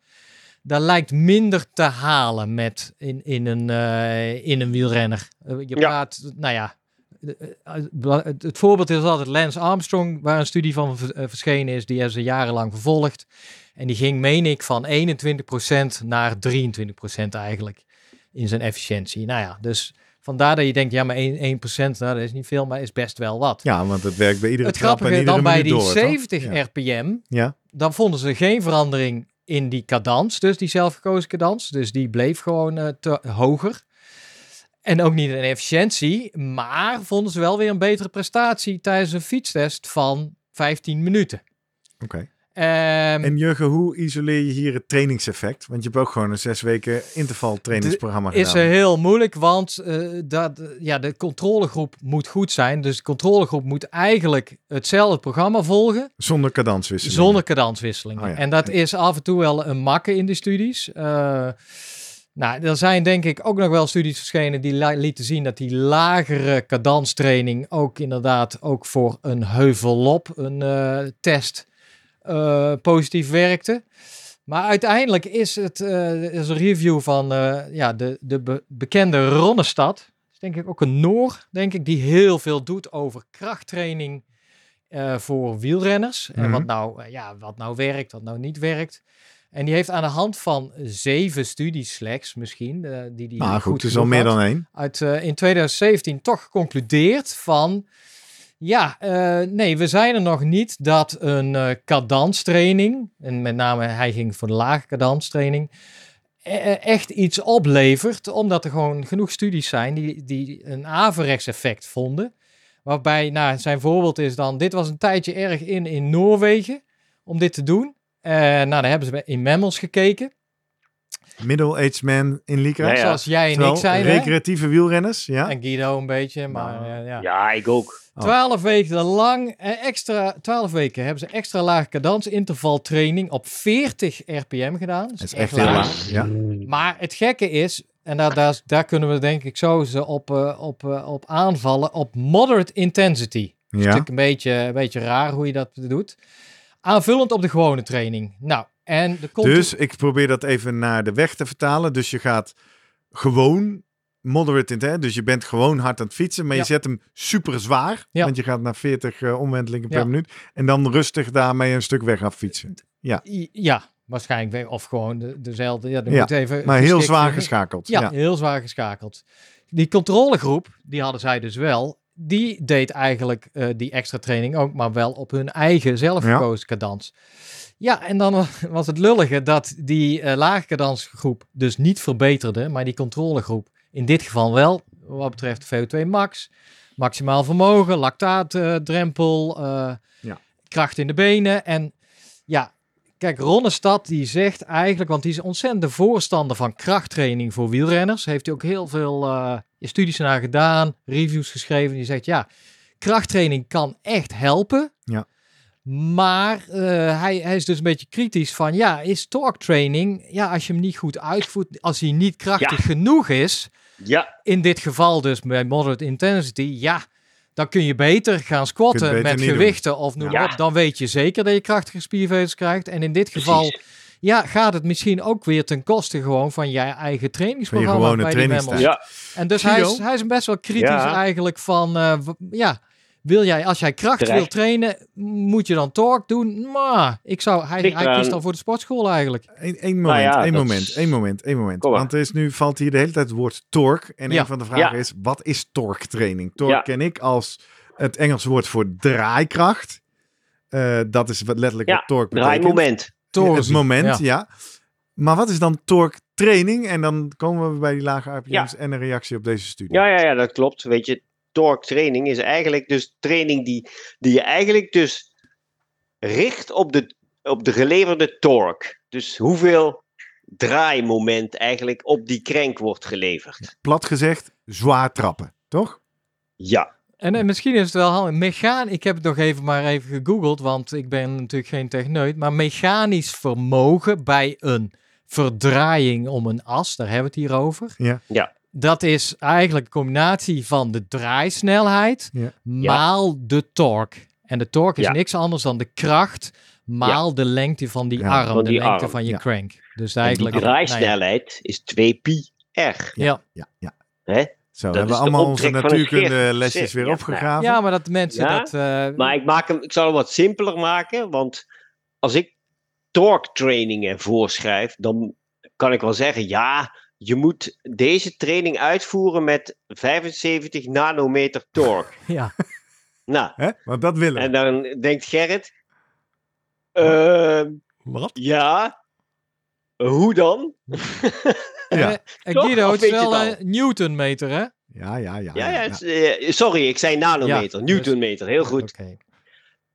daar lijkt minder te halen met in, in, een, uh, in een wielrenner. Je praat, nou ja, het, het, voorbeeld is altijd Lance Armstrong, waar een studie van verschenen is, die hebben ze jarenlang vervolgd. En die ging, meen ik, van 21% naar 23% eigenlijk in zijn efficiëntie. Nou ja, dus Vandaar dat je denkt, ja, maar 1%, 1% nou, dat is niet veel, maar is best wel wat. Ja, want het werkt bij iedere het trap en dan bij die door, 70 ja. rpm, ja. dan vonden ze geen verandering in die cadans, dus die zelfgekozen cadans. Dus die bleef gewoon uh, te, hoger. En ook niet in efficiëntie, maar vonden ze wel weer een betere prestatie tijdens een fietstest van 15 minuten. Oké. Okay. Um, en Jurgen, hoe isoleer je hier het trainingseffect? Want je hebt ook gewoon een zes weken interval trainingsprogramma gedaan. Is heel moeilijk, want uh, dat, ja, de controlegroep moet goed zijn. Dus de controlegroep moet eigenlijk hetzelfde programma volgen. Zonder kadanswisseling. Zonder kadanswisseling. Oh ja. En dat is af en toe wel een makke in de studies. Uh, nou, er zijn denk ik ook nog wel studies verschenen die lieten zien dat die lagere cadanstraining ook inderdaad ook voor een heuvelop, een uh, test uh, positief werkte. Maar uiteindelijk is het uh, is een review van ja, de, de be bekende Ronnestad. is denk ik ook een Noor, denk ik, die heel veel doet over krachttraining voor wielrenners. Mm -hmm. En wat nou, ja, wat nou werkt, wat nou niet werkt. En die heeft aan de hand van zeven studies slechts misschien, die die Maar goed, goed is al meer dan één. Uit, in 2017 toch geconcludeerd van ja, uh, nee, we zijn er nog niet dat een uh, cadanstraining, en met name hij ging voor de lage cadanstraining, e echt iets oplevert, omdat er gewoon genoeg studies zijn die, die een averechts effect vonden. Waarbij, nou, zijn voorbeeld is dan, dit was een tijdje erg in in Noorwegen om dit te doen. Uh, nou, daar hebben ze in mammals gekeken. Middle-aged man in Lycra. Ja, ja. Zoals jij en Terwijl ik zijn. Recreatieve hè? wielrenners, ja. En Guido een beetje, maar uh, ja. Ja, ik ook. Oh. Twaalf weken lang, eh, extra, twaalf weken hebben ze extra lage cadans intervaltraining op 40 rpm gedaan. Dat is, echt, echt heel laag. Ja. Maar het gekke is, en daar, daar, daar kunnen we denk ik zo ze op, uh, op, uh, op aanvallen, op moderate intensity. Ja. Dat is natuurlijk een beetje, een beetje raar hoe je dat doet. Aanvullend op de gewone training. Nou, en de Dus ik probeer dat even naar de weg te vertalen. Dus je gaat gewoon moderate intent, dus je bent gewoon hard aan het fietsen, maar Ja. je zet hem super zwaar, Ja. want je gaat naar 40 eh, omwentelingen per Ja. minuut en dan rustig daarmee een stuk weg af fietsen. I- Ja, waarschijnlijk. Of gewoon de, dezelfde. Ja, dan Ja, moet even Maar heel zwaar geschakeld. Ja, Ja. heel zwaar geschakeld. Die controlegroep, die hadden zij dus wel. Die deed eigenlijk eh, die extra training ook, maar wel op hun eigen zelfgekozen cadans. Ja, en dan was het lullige dat die eh laagcadansgroep dus niet verbeterde, maar die controlegroep in dit geval wel, wat betreft VO2 max, maximaal vermogen, lactaatdrempel, eh Ja. kracht in de benen. En ja, kijk, Ronnestad die zegt eigenlijk, want die is ontzettend de voorstander van krachttraining voor wielrenners. Heeft hij ook heel veel eh, studies naar gedaan, reviews geschreven. Die zegt ja, krachttraining kan echt helpen. Ja. Maar eh, hij, hij is dus een beetje kritisch van, ja, is torque training, ja, als je hem niet goed uitvoert, als hij niet krachtig Ja. genoeg is, Ja, in dit geval dus bij moderate intensity, ja, dan kun je beter gaan squatten beter met doen. gewichten of noem Ja. op. Dan weet je zeker dat je krachtige spierveters krijgt. En in dit geval ja, gaat het misschien ook weer ten koste gewoon van je eigen trainingsprogramma gewone bij die. Ja, En dus hij is, hij is best wel kritisch Ja. eigenlijk van, eh, ja, wil jij, als jij kracht Terecht. wil trainen, moet je dan torque doen? Maar ik zou, hij, hij kiest eraan. dan voor de sportschool eigenlijk. Eén één Nou moment, ja, één moment, is- één moment, één moment. Kom maar. Want er is nu valt hier de hele tijd het woord torque. En Ja. een van de vragen Ja. is, wat is torque training? Torque Ja. ken ik als het Engelse woord voor draaikracht. Eh, dat is wat letterlijk Ja, wat torque betekent. draaimoment. Ja, het moment, ja. ja. Maar wat is dan torque training? En dan komen we bij die lage RPM's en een reactie op deze studie. Ja, ja, ja, dat klopt. Weet je, torque training is eigenlijk dus training die, die je eigenlijk dus richt op de, op de geleverde torque. Dus hoeveel draaimoment eigenlijk op die crank wordt geleverd. Plat gezegd, zwaar trappen, toch? Ja, En, en misschien is het wel handig. Mechaan, ik heb het nog even maar even gegoogeld, want ik ben natuurlijk geen techneut. Maar mechanisch vermogen bij een verdraaiing om een as, daar hebben we het hier over. Ja. Ja. Dat is eigenlijk een combinatie van de draaisnelheid Ja. maal de torque. En de torque is Ja. niks anders dan de kracht maal de lengte van die Ja, arm, van de lengte arm, van je ja. crank. Dus en die eigenlijk... nou ja. draaisnelheid is 2 pi r. Ja. Ja, ja. Hè? Zo, Dat hebben we allemaal onze natuurkunde lesjes weer Ja, opgegraven. ja, maar dat mensen Ja, dat... eh, Maar ik, maak hem, ik zal hem wat simpeler maken, want als ik torque trainingen voorschrijf, dan kan ik wel zeggen, ja, je moet deze training uitvoeren met 75 nanometer torque. ja. nou, Hè? Want dat willen we. en dan denkt Gerrit, ehm, Wat? ja, hoe dan? Ja. Eh, eh, Toch? Guido, het is wel een newtonmeter, hè? Ja, ja, ja. Ja, ja, eh, sorry, ik zei nanometer, Ja, newtonmeter, heel goed.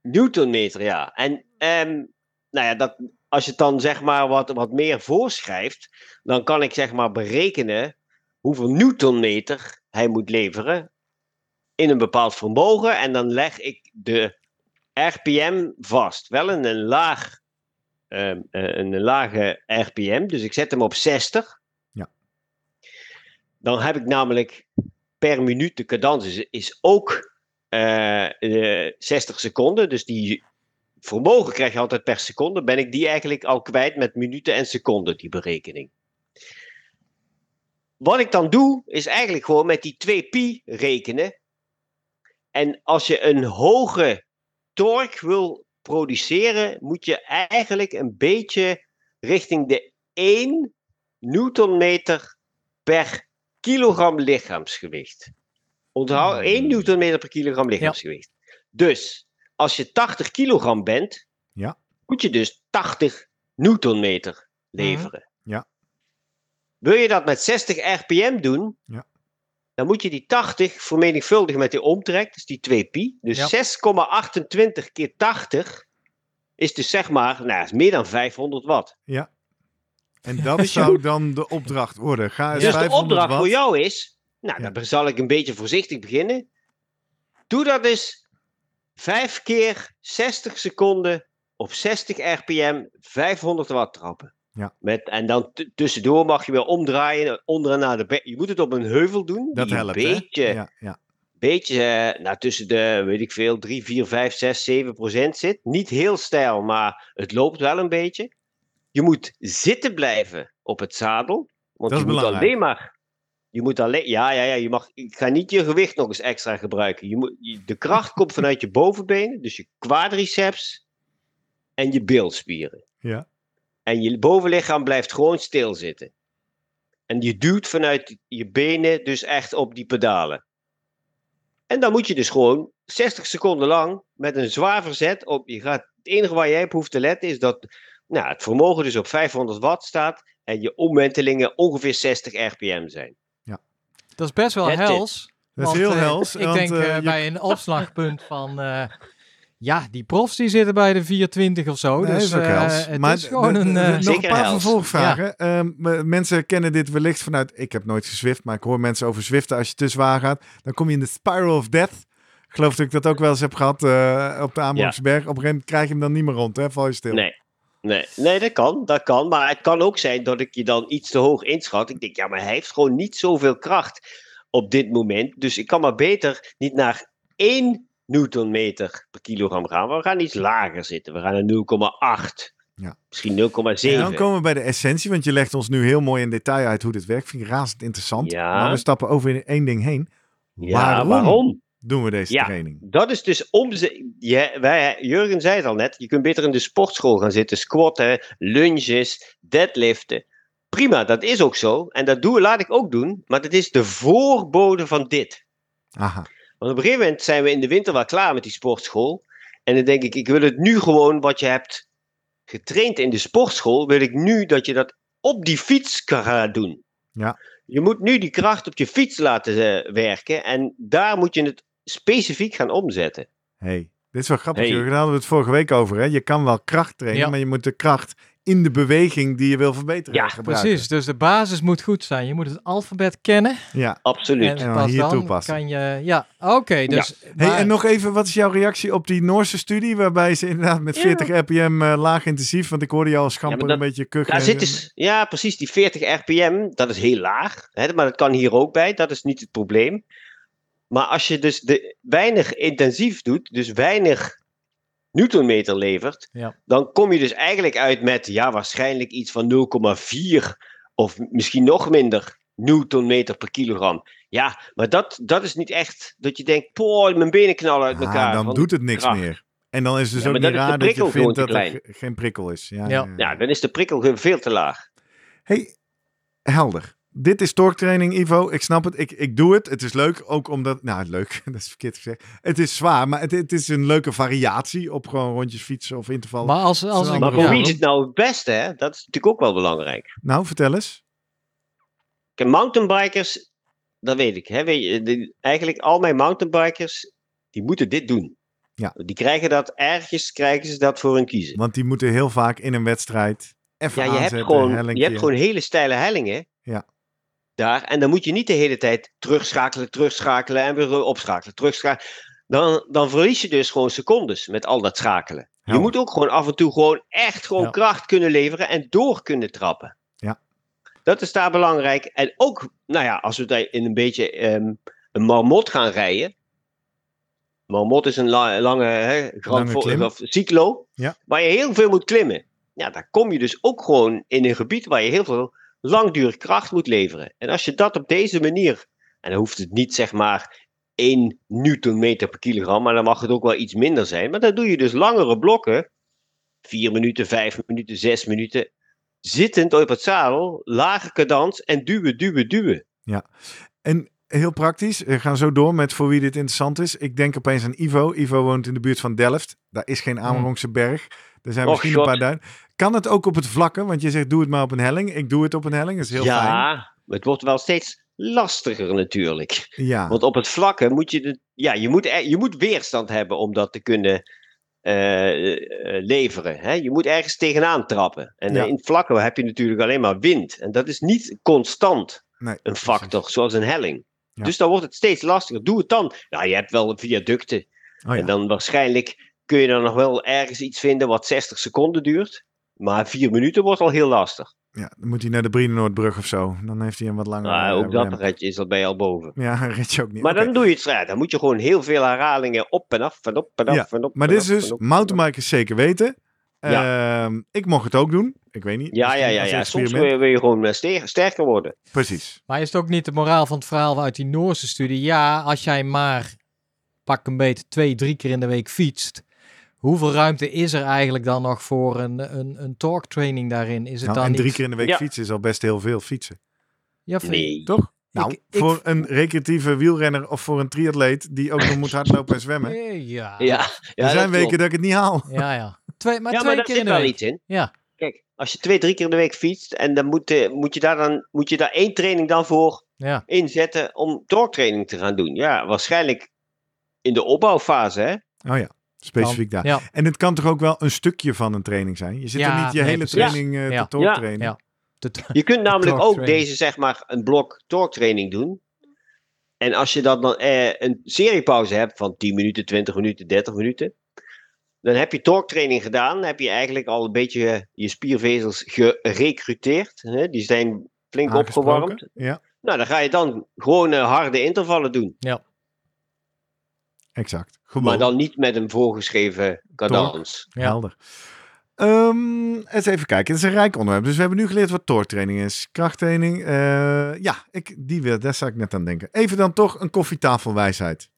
Newtonmeter, ja. En ehm, nou ja, dat, als je het dan zeg maar wat, wat meer voorschrijft, dan kan ik zeg maar berekenen hoeveel Newtonmeter hij moet leveren in een bepaald vermogen. En dan leg ik de RPM vast. Wel in een, laag, ehm, eh, een lage RPM, dus ik zet hem op 60. Ja. Dan heb ik namelijk per minuut de cadans is, is ook eh, eh, 60 seconden. Dus die vermogen krijg je altijd per seconde. Ben ik die eigenlijk al kwijt met minuten en seconden, die berekening. Wat ik dan doe, is eigenlijk gewoon met die 2 pi rekenen. En als je een hoge torque wil produceren, moet je eigenlijk een beetje richting de 1 newtonmeter per kilogram lichaamsgewicht. Onthoud 1 newtonmeter per kilogram lichaamsgewicht. Dus als je 80 kilogram bent, Ja. moet je dus 80 newtonmeter leveren. Ja. Wil je dat met 60 rpm doen, Ja. dan moet je die 80 vermenigvuldigen met die omtrek, dus die 2 pi. Dus Ja. 6,28 keer 80 is dus zeg maar, nou, is meer dan 500 watt. En dat zou dan de opdracht worden. Ga eens Dus de 500 opdracht watt. voor jou is, nou, Ja. dan zal ik een beetje voorzichtig beginnen. Doe dat eens 5 keer 60 seconden op 60 rpm 500 watt trappen. Ja. Met, en dan tussendoor mag je weer omdraaien, onder en naar de Je moet het op een heuvel doen. Dat die helpt, een beetje? Ja, ja. beetje eh, nou, tussen de, weet ik veel, 3, 4, 5, 6, 7 procent zit. Niet heel stijl, maar het loopt wel een beetje. Je moet zitten blijven op het zadel. Want Dat je moet belangrijk. alleen maar. Je moet alleen. Ja, ja, ja. Je mag. Ik ga niet je gewicht nog eens extra gebruiken. Je moet, je- de kracht komt vanuit je bovenbenen, dus je quadriceps en je beelspieren. Ja. En je bovenlichaam blijft gewoon stilzitten. En je duwt vanuit je benen dus echt op die pedalen. En dan moet je dus gewoon 60 seconden lang met een zwaar verzet op. Je gaat, het enige waar jij op hoeft te letten is dat nou, het vermogen dus op 500 watt staat. En je omwentelingen ongeveer 60 rpm zijn. Dat is best wel That's hels. Dat is heel hels. Ik want, denk eh, eh, je- bij een opslagpunt van... eh, ja, die profs die zitten bij de 420 of zo. Nee, dus is ook eh, hels. het Maar is gewoon een... nog een paar hels. vervolgvragen. Ehm, m- mensen kennen dit wellicht vanuit... Ik heb nooit gezwift, maar ik hoor mensen over zwiften. Als je te zwaar gaat, dan kom je in de spiral of death. Geloof dat ik dat ook wel eens heb gehad eh, op de Amerksberg. Op een gegeven moment krijg je hem dan niet meer rond, hè? Val je stil. Nee. Nee, nee, dat kan, dat kan. Maar het kan ook zijn dat ik je dan iets te hoog inschat. Ik denk, ja, maar hij heeft gewoon niet zoveel kracht op dit moment. Dus ik kan maar beter niet naar 1 newtonmeter per kilogram gaan. We gaan iets lager zitten. We gaan naar 0,8. Ja. Misschien 0,7. En dan komen we bij de essentie, want je legt ons nu heel mooi in detail uit hoe dit werkt. Vind ik razend interessant. Ja. Maar we stappen over in één ding heen. Ja, waarom, waarom? Doen we deze Ja. training? Dat is dus om ze. Wij, Jurgen zei het al net. Je kunt beter in de sportschool gaan zitten. Squatten, lunges, deadliften. Prima, dat is ook zo. En dat doe, laat ik ook doen. Maar dat is de voorbode van dit. Aha. Want op een gegeven moment zijn we in de winter wel klaar met die sportschool. En dan denk ik, ik wil het nu gewoon wat je hebt getraind in de sportschool. Wil ik nu dat je dat op die fiets kan gaan doen. Ja. Je moet nu die kracht op je fiets laten eh, werken. En daar moet je het specifiek gaan omzetten. hey, dit is wel grappig. Hey. Jurgen. Daar hadden we het vorige week over. Hè? Je kan wel kracht trainen, Ja. maar je moet de kracht in de beweging die je wil verbeteren Ja, gebruiken. Precies, dus de basis moet goed zijn. Je moet het alfabet kennen. Ja. Absoluut. En dan pas hier dan toepassen. kan je... Ja, oké. dus, Hey, maar- en nog even, wat is jouw reactie op die Noorse studie? Waarbij ze inderdaad met Ja. 40 rpm eh, laag intensief, want ik hoorde jou al schamper Ja, een beetje kuchen. Daar zit dus, ja, precies. Die 40 rpm, dat is heel laag. Hè, maar dat kan hier ook bij. Dat is niet het probleem. Maar als je dus de, weinig intensief doet, dus weinig newtonmeter levert, Ja. dan kom je dus eigenlijk uit met ja, waarschijnlijk iets van 0,4 of misschien nog minder newtonmeter per kilogram. Ja, maar dat, dat is niet echt dat je denkt, poh, mijn benen knallen uit Ah, elkaar. dan van doet het niks kracht. meer. En dan is het dus Ja, ook niet dan raar dat je vindt dat er ge- geen prikkel is. Ja, Ja. Ja, dan is de prikkel gewoon veel te laag. Hey, helder. Dit is torktraining, Ivo. Ik snap het. Ik, ik doe het. Het is leuk, ook omdat... Nou, leuk. Dat is verkeerd gezegd. Het is zwaar, maar het, het is een leuke variatie op gewoon rondjes fietsen of intervallen. maar als, als ik- Maar voor wie is het nou het beste, hè? Dat is natuurlijk ook wel belangrijk. Nou, vertel eens. Kijk, mountainbikers, dat weet ik. Hè? Weet je, de- eigenlijk al mijn mountainbikers, die moeten dit doen. Ja. Die krijgen dat, ergens krijgen ze dat voor hun kiezen. Want die moeten heel vaak in een wedstrijd even Ja, je hebt, aanzetten. gewoon, je hebt gewoon hele steile hellingen. Ja. Daar. En dan moet je niet de hele tijd terugschakelen, terugschakelen en weer opschakelen, terugschakelen. Dan, dan verlies je dus gewoon secondes met al dat schakelen. Je moet ook gewoon af en toe gewoon echt gewoon Ja. kracht kunnen leveren en door kunnen trappen. Ja. Dat is daar belangrijk. En ook, nou ja, als we daar in een beetje ehm, een marmot gaan rijden. Marmot is een la- lange, hè, Lange of cyclo, Ja. waar je heel veel moet klimmen. Ja, daar kom je dus ook gewoon in een gebied waar je heel veel langdurig kracht moet leveren. En als je dat op deze manier, en dan hoeft het niet zeg maar 1 newtonmeter per kilogram, maar dan mag het ook wel iets minder zijn. Maar dan doe je dus langere blokken, 4 minuten, 5 minuten, 6 minuten, zittend op het zadel, lage cadans en duwen, duwen, duwen. En heel praktisch, we gaan zo door met voor wie dit interessant is. Ik denk opeens aan Ivo. Ivo woont in de buurt van Delft. Daar is geen Amerongse berg. Er zijn misschien een paar duin. Kan het ook op het vlakke? Want je zegt doe het maar op een helling. Ik doe het op een helling. Dat is heel ja, fijn. maar het wordt wel steeds lastiger natuurlijk. Ja, Want op het vlakke moet je, de, ja, je, moet, je moet weerstand hebben om dat te kunnen eh, eh, leveren. Hè? Je moet ergens tegenaan trappen. En Ja. eh, in het vlakke heb je natuurlijk alleen maar wind. En dat is niet constant nee, een precies. factor, zoals een helling. Ja. Dus dan wordt het steeds lastiger. Doe het dan. Ja, je hebt wel viaducten. Oh, ja. En dan waarschijnlijk kun je dan nog wel ergens iets vinden wat 60 seconden duurt. Maar vier minuten wordt al heel lastig. ja, dan moet hij naar de Brienenoordbrug of zo. Dan heeft hij een wat langer. Maar eh, ook dat ramp. red je, is al bij je al boven. Ja, red je ook niet. Maar dan doe je het ja, Dan moet je gewoon heel veel herhalingen op en af en op en af Ja, en op. Maar en dit is af dus mountainbikers zeker weten. Ja. Ehm, ik mocht het ook doen. Ik weet niet. Ja, ja, ja, ja. Soms wil je, wil je gewoon eh, ster- sterker worden. Precies. Maar is het ook niet de moraal van het verhaal uit die Noorse studie? Ja, als jij maar pak een beetje twee, drie keer in de week fietst. Hoeveel ruimte is er eigenlijk dan nog voor een, een, een talk training daarin? Is het Nou, dan en niet... drie keer in de week Ja. fietsen is al best heel veel fietsen. Ja, vind- Nee. Toch? Nou, Ik- ik- voor een recreatieve wielrenner of voor een triatleet die ook nog moet hardlopen en zwemmen. Eh, Ja, Ja, ja er zijn dat weken klopt. dat ik het niet haal. ja, ja. Twee, maar ja, twee maar daar keer zit in de wel week. iets in. Ja, Kijk, als je twee, drie keer in de week fietst en dan moet, eh, moet, je, daar dan, moet je daar één training dan voor ja. inzetten om doortraining te gaan doen. Ja, waarschijnlijk in de opbouwfase, hè? Oh ja, specifiek daar. Ja, En het kan toch ook wel een stukje van een training zijn? Je zit Ja, er niet je nee, hele precies. training eh, Ja. te Ja. trainen. Ja. Je kunt namelijk ook Torque training. deze, zeg maar, een blok torque-training doen. En als je dan, dan eh, een seriepauze hebt van 10 minuten, 20 minuten, 30 minuten. Dan heb je torque-training gedaan. Dan heb je eigenlijk al een beetje eh, je spiervezels gerecruiteerd. Hè? Die zijn flink opgewarmd. Ja. Nou, dan ga je dan gewoon eh, harde intervallen doen. Exact. Gewoon. Maar dan niet met een voorgeschreven cadans. Ja. Helder. Ehm, eens even kijken. Het is een rijk onderwerp. Dus we hebben nu geleerd wat torktraining is. Krachttraining. eh, ja, ik, die wil, daar zou ik net aan denken. Even dan toch een koffietafelwijsheid.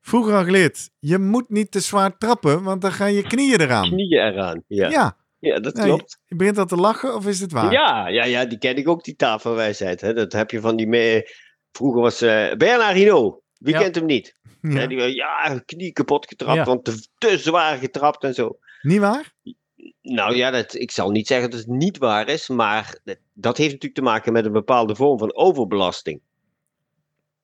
Vroeger al geleerd. Je moet niet te zwaar trappen, want dan gaan je knieën eraan. Knieën eraan. Ja, Ja, ja dat Nee. klopt. je begint al te lachen of is dit waar? Ja, ja, ja, die ken ik ook, die tafelwijsheid. Hè. Dat heb je van die... Me Vroeger was eh Bernard Hinault. Wie Ja. kent hem niet? Ja. Die, ja, knie kapot getrapt, Ja. want te, te zwaar getrapt en zo. Niet waar? Nou ja, dat, ik zal niet zeggen dat het niet waar is, maar dat, dat heeft natuurlijk te maken met een bepaalde vorm van overbelasting.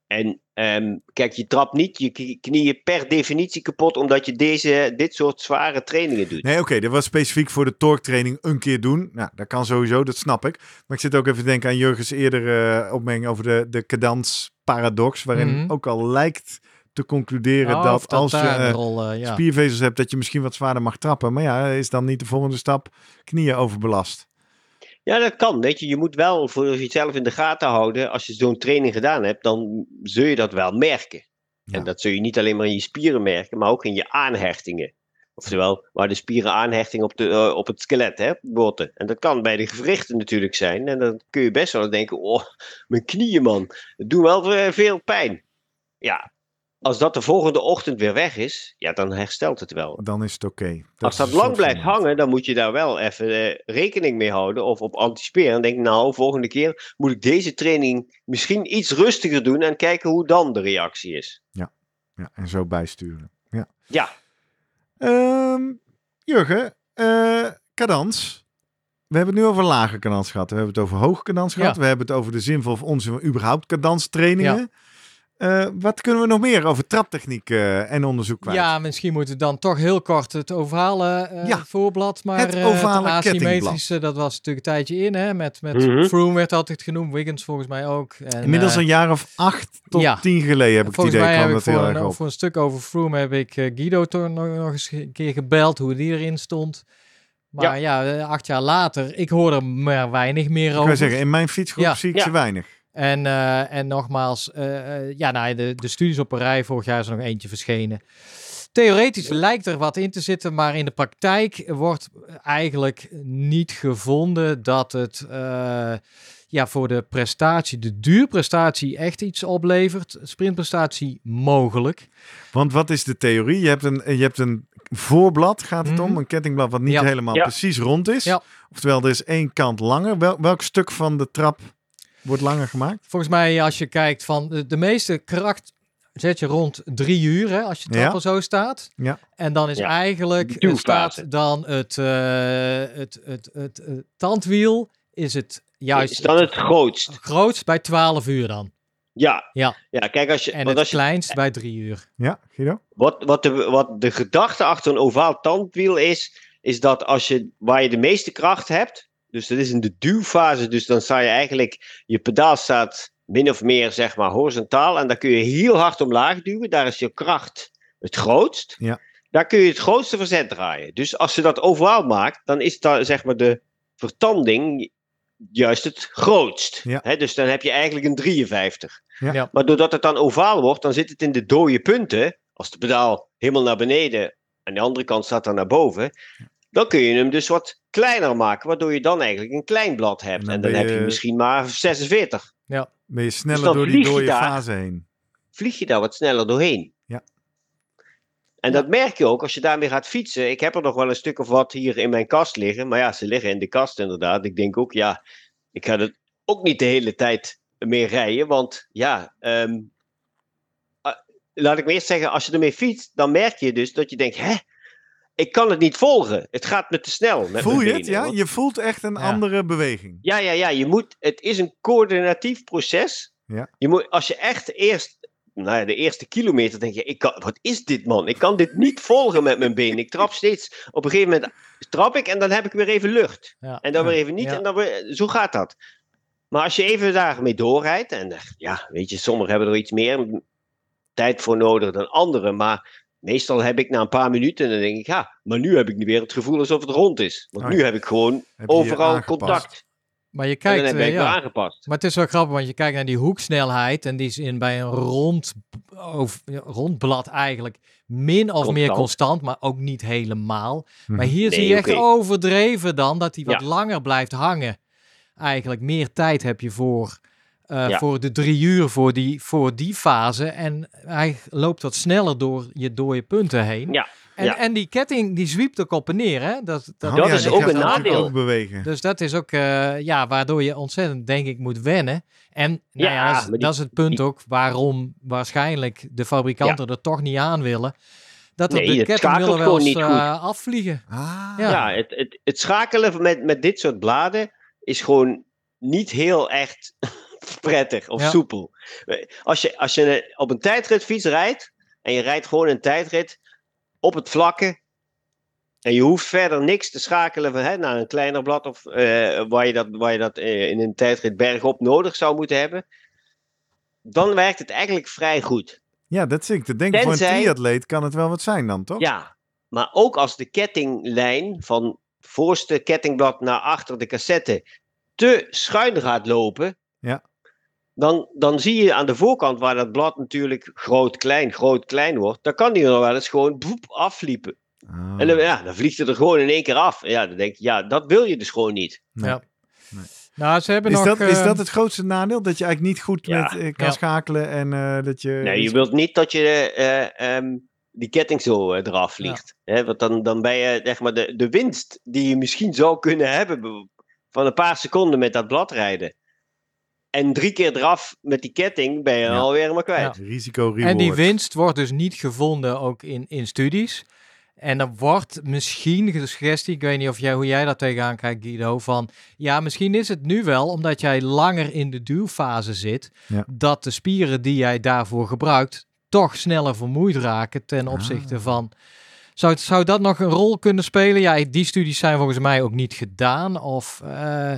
En ehm, kijk, je trapt niet je knieën per definitie kapot omdat je deze, dit soort zware trainingen doet. Nee, oké, dat was specifiek voor de torktraining een keer doen. Nou, dat kan sowieso, dat snap ik. Maar ik zit ook even te denken aan Jurgens eerder eh opmerking over de, de cadans-paradox, waarin Mhm. ook al lijkt te concluderen Oh, dat, als je eh, rol, ja. spiervezels hebt, dat je misschien wat zwaarder mag trappen. Maar ja, is dan niet de volgende stap knieën overbelast? Ja, dat kan. Weet je, je moet wel voor jezelf in de gaten houden. Als je zo'n training gedaan hebt, dan zul je dat wel merken. Ja. En dat zul je niet alleen maar in je spieren merken, maar ook in je aanhechtingen. Oftewel, waar de spieren aanhechting op, de, eh, op het skelet, hè, botten. En dat kan bij de gewrichten natuurlijk zijn. En dan kun je best wel denken, oh, mijn knieën man, het doet wel eh, veel pijn. Ja, als dat de volgende ochtend weer weg is, ja, dan herstelt het wel. Dan is het oké. Als dat lang blijft van- hangen, dan moet je daar wel even eh, rekening mee houden of op anticiperen. En denk, nou, volgende keer moet ik deze training misschien iets rustiger doen en kijken hoe dan de reactie is. Ja, en zo bijsturen. Ja. Ja, Ehm, Jurgen, eh cadans. We hebben het nu over lage cadans gehad. We hebben het over hoge cadans gehad. Ja. We hebben het over de zinvol of onzin van überhaupt cadanstrainingen. Eh, wat kunnen we nog meer over traptechniek eh, en onderzoek kwijt? Ja, misschien moeten we dan toch heel kort het ovale eh, Ja. voorblad. Maar Het eh, ovale asymmetrische, dat was natuurlijk een tijdje in. Hè? Met, met Mhm. Froome werd altijd genoemd, Wiggins volgens mij ook. En, Inmiddels een jaar of acht tot ja. tien geleden heb ik het Volgens idee. mij kwam heb ik dat voor heel een, op. voor een stuk over Froome heb ik Guido toch nog, nog eens een keer gebeld hoe die erin stond. Maar ja, acht jaar later, ik hoor er maar weinig meer Ik over. wil zeggen, in mijn fietsgroep Ja. zie ik Ja. ze weinig. En, eh, en nogmaals, eh, eh, ja, nou, de, de studies op een rij, vorig jaar is er nog eentje verschenen. Theoretisch lijkt er wat in te zitten, maar in de praktijk wordt eigenlijk niet gevonden dat het eh, ja, voor de prestatie, de duurprestatie, echt iets oplevert. Sprintprestatie mogelijk. Want wat is de theorie? Je hebt een, je hebt een voorblad, gaat het om. Mhm. Een kettingblad wat niet Ja. helemaal Ja. precies rond is. Ja. Oftewel, er is één kant langer. Wel, welk stuk van de trap wordt langer gemaakt? Volgens mij, als je kijkt van de, de meeste kracht zet je rond drie uur, hè, als je Ja. trapper zo staat. Ja. En dan is Ja. eigenlijk staat dan het, eh, het, het, het, eh, tandwiel is het juist is dan het grootst. grootst bij 12 uur dan. Ja. Ja. Ja, kijk, als je, En want het als je, kleinst bij drie uur. Ja, Guido? wat, wat, de, wat de gedachte achter een ovaal tandwiel is, is dat als je, waar je de meeste kracht hebt, dus dat is in de duwfase, dus dan sta je eigenlijk, je pedaal staat min of meer zeg maar horizontaal en daar kun je heel hard omlaag duwen, daar is je kracht het grootst. Ja. Daar kun je het grootste verzet draaien. Dus als je dat ovaal maakt, dan is daar zeg maar de vertanding juist het grootst. Ja. Hè, dus dan heb je eigenlijk een 53. Ja. Ja. Maar doordat het dan ovaal wordt, dan zit het in de dode punten. Als de pedaal helemaal naar beneden en de andere kant staat dan naar boven. Dan kun je hem dus wat kleiner maken, waardoor je dan eigenlijk een klein blad hebt. En dan En dan, ben heb je- misschien maar 46. Ben je sneller Dus dan door die dode fase heen? Vlieg je daar wat sneller doorheen. Ja. En dat merk je ook als je daarmee gaat fietsen. Ik heb er nog wel een stuk of wat hier in mijn kast liggen. Maar ja, ze liggen in de kast inderdaad. Ik denk ook, ja, ik ga er ook niet de hele tijd mee rijden. Want ja, ehm, ah, laat ik me eerst zeggen, als je ermee fietst, dan merk je dus dat je denkt, hè, ik kan het niet volgen. Het gaat me te snel. Met Voel je het? Ja, want- je voelt echt een Ja. andere beweging. ja, ja, ja. Je moet, het is een coördinatief proces. Ja. Je moet, als je echt eerst, nou ja, de eerste kilometer denk je, ik kan, wat is dit man? Ik kan dit niet volgen met mijn been. Ik trap steeds, op een gegeven moment trap ik en dan heb ik weer even lucht. Ja. En dan weer even niet Ja. en dan weer, zo gaat dat. Maar als je even daarmee doorrijdt, en ja, weet je, sommigen hebben er iets meer tijd voor nodig dan anderen, maar meestal heb ik na een paar minuten, en dan denk ik, ja, maar nu heb ik weer het gevoel alsof het rond is. Want Oh nu heb ik gewoon Heb je je overal contact. Maar je En dan kijkt, ben eh, ik weer ja. aangepast. Maar het is wel grappig, want je kijkt naar die hoeksnelheid en die is in, bij een rond, of, rond blad eigenlijk min of meer Constant. maar ook niet helemaal. Mhm. Maar hier Nee, zie je echt overdreven dan dat hij wat Ja. langer blijft hangen. Eigenlijk meer tijd heb je voor, eh, Ja. voor de drie uur voor die, voor die fase. En hij loopt wat sneller door je, door je punten heen. Ja, En, ja. en die ketting die zwiept ook op en neer. Hè? Dat, dat, Oh, dat ja, is ook een nadeel. ook bewegen. dus dat is ook, eh, ja, waardoor je ontzettend, denk ik, moet wennen. En nou ja, Ja, dat, is, maar die- dat is het punt die- ook waarom waarschijnlijk de fabrikanten er toch niet aan willen. Dat Nee, de het ketting willen wel eens gewoon niet eh, afvliegen. Ah, Ja. Ja, het, het, het schakelen met, met dit soort bladen is gewoon niet heel echt prettig of Ja. soepel. Als je, als je op een tijdritfiets rijdt en je rijdt gewoon een tijdrit op het vlakke en je hoeft verder niks te schakelen van, hè, naar een kleiner blad of eh, waar je dat, waar je dat eh, in een tijdrit bergop nodig zou moeten hebben, dan werkt het eigenlijk vrij goed. ja, dat zit ik te denken. Voor een triatleet kan het wel wat zijn dan, toch? Ja, maar ook als de kettinglijn van voorste kettingblad naar achter de cassette te schuin gaat lopen. Dan, dan zie je aan de voorkant waar dat blad natuurlijk groot-klein, groot-klein wordt, dan kan die er wel eens gewoon boep, afliepen. Ah, En dan, ja, dan vliegt het er gewoon in één keer af. Ja, dan denk je, ja, dat wil je dus gewoon niet. nee. Ja. Nou, ze hebben Is, nog... dat, is eh, dat het grootste nadeel? Dat je eigenlijk niet goed Ja. met, eh, kan Ja. schakelen en eh, dat je... Nee, je wilt niet dat je eh, ehm, die ketting zo eraf vliegt. Hè, want dan, dan ben je zeg maar de, de winst die je misschien zou kunnen hebben be- van een paar seconden met dat blad rijden. En drie keer eraf met die ketting ben je Ja. alweer maar kwijt. Risico, reward. En die winst wordt dus niet gevonden ook in, in studies. En er wordt misschien de suggestie, ik weet niet of jij, hoe jij daar tegenaan kijkt Guido, van ja, misschien is het nu wel, omdat jij langer in de duwfase zit, Ja. dat de spieren die jij daarvoor gebruikt, toch sneller vermoeid raken ten opzichte Ah. van... Zou, zou dat nog een rol kunnen spelen? Ja, die studies zijn volgens mij ook niet gedaan. Of, eh,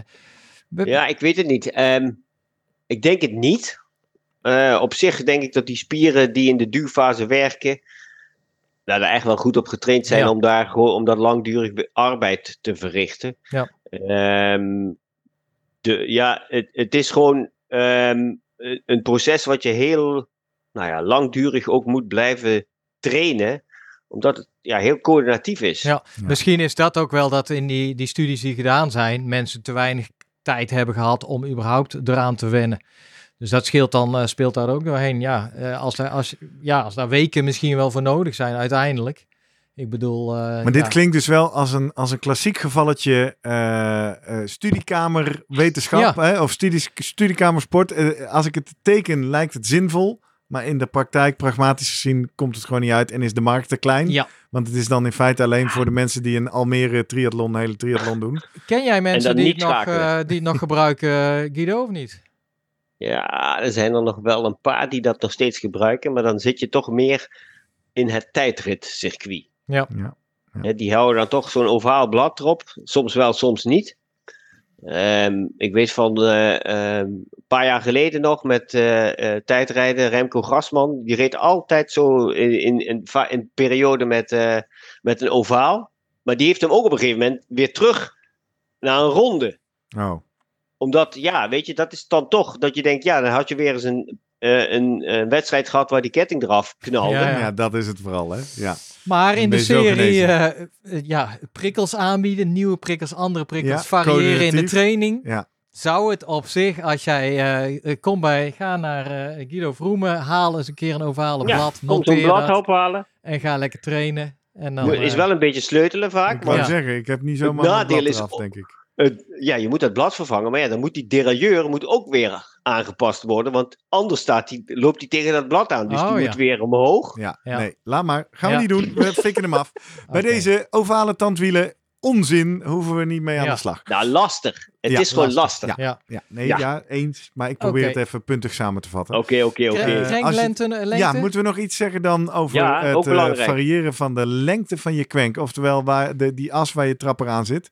Ja, ik weet het niet. Ehm, ik denk het niet. Eh, op zich denk ik dat die spieren die in de duurfase werken, nou, daar echt wel goed op getraind zijn Ja. om daar gewoon om dat langdurig be- arbeid te verrichten. Ja. Ehm, de, ja, het, het is gewoon ehm, een een proces wat je heel nou ja, langdurig ook moet blijven trainen, omdat het ja, heel coördinatief is. Ja. Misschien is dat ook wel dat in die, die studies die gedaan zijn, mensen te weinig tijd hebben gehad om überhaupt eraan te wennen. Dus dat scheelt dan, eh, speelt daar ook doorheen. Ja, eh, als, daar, als, ja, als daar weken misschien wel voor nodig zijn uiteindelijk. Ik bedoel... eh, Maar dit ja. klinkt dus wel als een, als een klassiek gevalletje eh studiekamerwetenschap hè, of studies, studiekamersport. Eh, als ik het teken lijkt het zinvol, maar in de praktijk, pragmatisch gezien, komt het gewoon niet uit en is de markt te klein. Ja. Want het is dan in feite alleen voor de mensen die een Almere triathlon, een hele triathlon doen. Ken jij mensen dan die het, nog, eh, die het nog gebruiken, eh, Guido, of niet? Ja, er zijn er nog wel een paar die dat nog steeds gebruiken, maar dan zit je toch meer in het tijdritcircuit. Ja. Ja. Hè, die houden dan toch zo'n ovaal blad erop, soms wel, soms niet. Ehm, ik weet van eh, ehm, een paar jaar geleden nog met eh, eh, tijdrijden Remco Grasman. Die reed altijd zo in, in, in, periode met, met een ovaal. Maar die heeft hem ook op een gegeven moment weer terug naar een ronde Oh. omdat, ja, weet je, dat is dan toch dat je denkt, ja, dan had je weer eens een, eh, een, een wedstrijd gehad waar die ketting eraf knalde. Ja, Ja, dat is het vooral, hè? Ja. Maar in de serie eh, eh, ja, prikkels aanbieden, nieuwe prikkels, andere prikkels, Ja, variëren in de training. Ja. Zou het op zich, als jij eh, eh, kom bij, ga naar eh, Guido Vroemen, haal eens een keer een ovale Ja, blad, monteer blad dat ophalen. en ga lekker trainen. En dan, is wel een beetje sleutelen vaak. Ik wou Ja. zeggen, ik heb niet Het zomaar een blad is eraf, ook- denk ik. het- ja, je moet dat blad vervangen, maar ja, dan moet die derailleur moet ook weer aangepast worden, want anders staat die, loopt hij tegen dat blad aan. Dus Oh, die ja. moet weer omhoog. Ja, Ja. nee, laat maar. Gaan we niet doen. We fikken hem af. Bij deze ovale tandwielen, onzin, hoeven we niet mee aan Ja. de slag. Nou, lastig. Het Ja, is gewoon lastig. lastig, Ja. Ja, nee, ja. Ja. eens. Maar ik probeer het even puntig samen te vatten. Oké, oké, oké. Eh, eh, lengte? Ja, moeten we nog iets zeggen dan over het eh, variëren van de lengte van je kwenk? Oftewel waar de, die as waar je trapper aan zit.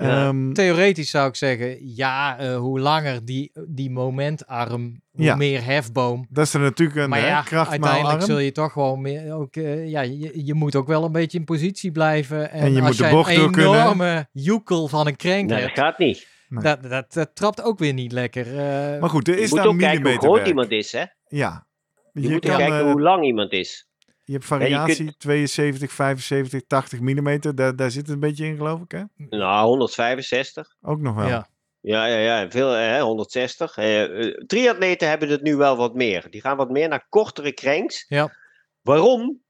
Ja. Ehm, Theoretisch zou ik zeggen, ja, eh, hoe langer die, die momentarm, hoe Ja. meer hefboom. dat is er natuurlijk een Maar hè, ja, uiteindelijk arm. zul je toch gewoon meer, ook, eh, ja, je, je moet ook wel een beetje in positie blijven. En, En je als moet de bocht een door kunnen. enorme joekel van een krenk Nee, dat gaat niet. Nee. Dat, dat, dat trapt ook weer niet lekker. eh. Maar goed, er Je is moet daar ook kijken hoe groot iemand is, hè? Ja. Je, Je, moet ook kijken hoe lang iemand is. Je hebt je variatie, kunt- 72, 75, 80 millimeter. Daar, daar zit het een beetje in, geloof ik, hè? Nou, 165. Ook nog wel. ja. Ja, ja, ja. Veel, hè, 160. Eh, eh, triatleten hebben het nu wel wat meer. Die gaan wat meer naar kortere cranks. Ja. Waarom?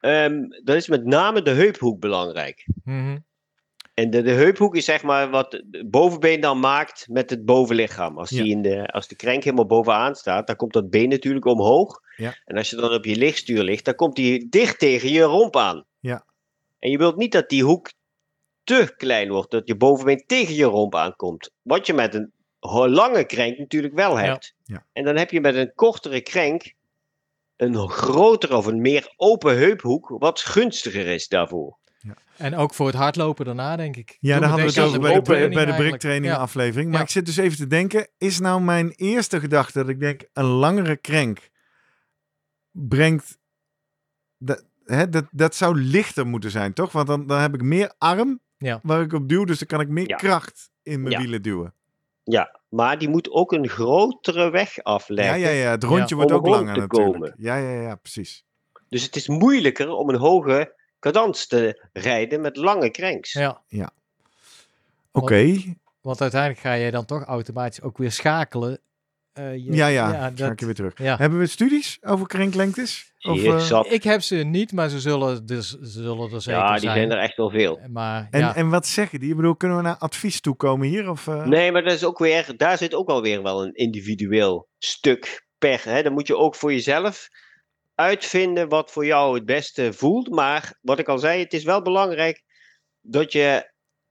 Ehm, dat is met name de heuphoek belangrijk. Mhm. En de, de heuphoek is zeg maar wat het bovenbeen dan maakt met het bovenlichaam. Als, die Ja. in de, als de krenk helemaal bovenaan staat, dan komt dat been natuurlijk omhoog. Ja. En als je dan op je lichtstuur ligt, dan komt die dicht tegen je romp aan. Ja. En je wilt niet dat die hoek te klein wordt, dat je bovenbeen tegen je romp aankomt. Wat je met een lange krenk natuurlijk wel Ja. hebt. Ja. En dan heb je met een kortere krenk een grotere of een meer open heuphoek, wat gunstiger is daarvoor. En ook voor het hardlopen daarna, denk ik. Ja, daar hadden we het over bij de, bij de bricktraining Ja. aflevering. Maar Ja. ik zit dus even te denken, is nou mijn eerste gedachte dat ik denk, een langere krenk brengt, dat, hè, dat, dat zou lichter moeten zijn, toch? Want dan, dan heb ik meer arm Ja. waar ik op duw, dus dan kan ik meer Ja. kracht in mijn Ja. wielen duwen. Ja, maar die moet ook een grotere weg Ja, afleggen. ja, ja, het rondje Ja. wordt ook langer natuurlijk. komen. Ja, ja, ja, precies. Dus het is moeilijker om een hoge cadans te rijden met lange cranks. Ja, Oké, want uiteindelijk ga je dan toch automatisch ook weer schakelen. Eh, je- ja, ja, ga dat- ik weer terug. ja. Hebben we studies over krenklengtes? Of, eh, Ik heb ze niet, maar ze zullen, dus, ze zullen er zeker ja, die zijn. zijn er echt wel veel. Maar en, ja, en wat zeggen die? Ik bedoel, kunnen we naar advies toe komen hier? Of, eh? Nee, maar dat is ook weer, daar zit ook alweer wel een individueel stuk per. Hè. Dan moet je ook voor jezelf uitvinden wat voor jou het beste voelt. Maar wat ik al zei, het is wel belangrijk dat je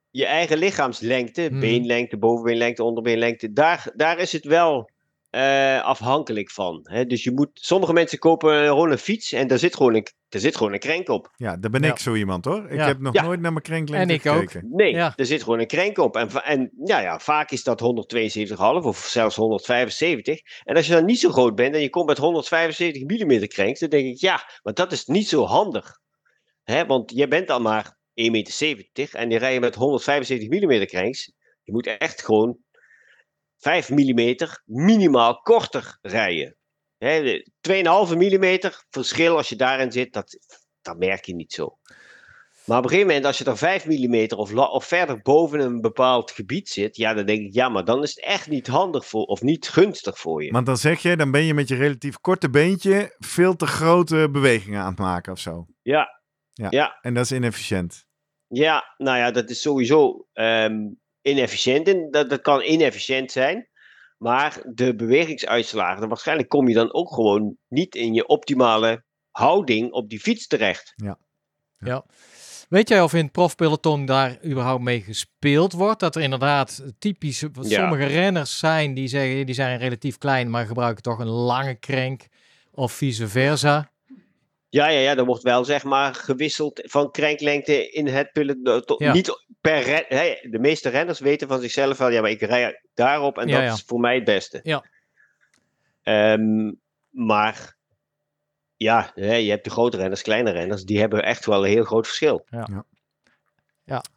je eigen lichaamslengte, Hmm. beenlengte, bovenbeenlengte, onderbeenlengte, daar, daar is het wel eh, afhankelijk van. Hè. Dus je moet, sommige mensen kopen gewoon een fiets en daar zit gewoon een, daar zit gewoon een krenk op. Ja, daar ben Ja. ik zo iemand hoor. Ik Ja. heb nog Ja. nooit naar mijn krenklengte En ik ook. gekeken. Nee, Ja. er zit gewoon een krenk op. En, en ja, ja, vaak is dat 172,5 of zelfs 175. En als je dan niet zo groot bent en je komt met 175 mm krenks, dan denk ik, ja, maar dat is niet zo handig. Hè, want je bent dan maar 1,70 meter en die rij je met 175 mm krenks. Je moet echt gewoon 5 mm minimaal korter rijden. Hè, de 2,5 mm verschil als je daarin zit, dat, dat merk je niet zo. Maar op een gegeven moment, als je er 5 mm of, of verder boven een bepaald gebied zit, ja, dan denk ik, ja, maar dan is het echt niet handig voor, of niet gunstig voor je. Want dan zeg je, dan ben je met je relatief korte beentje veel te grote bewegingen aan het maken of zo. Ja, Ja. ja, En dat is inefficiënt. ja, nou ja, dat is sowieso ehm, inefficiënt. En dat, dat kan inefficiënt zijn. Maar de bewegingsuitslagen, dan waarschijnlijk kom je dan ook gewoon niet in je optimale houding op die fiets terecht. weet jij of in het profpeloton daar überhaupt mee gespeeld wordt? Dat er inderdaad typisch wat Ja. sommige renners zijn die zeggen die zijn relatief klein, maar gebruiken toch een lange krenk of vice versa. Ja, ja, ja, er wordt wel zeg maar gewisseld van krenklengte in het peloton. Ja. Niet per ren- De meeste renners weten van zichzelf wel, ja, maar ik rij daarop en Ja, dat ja. is voor mij het beste. Ja. Ehm, maar ja, hè, je hebt de grote renners, kleine renners, die hebben echt wel een heel groot verschil.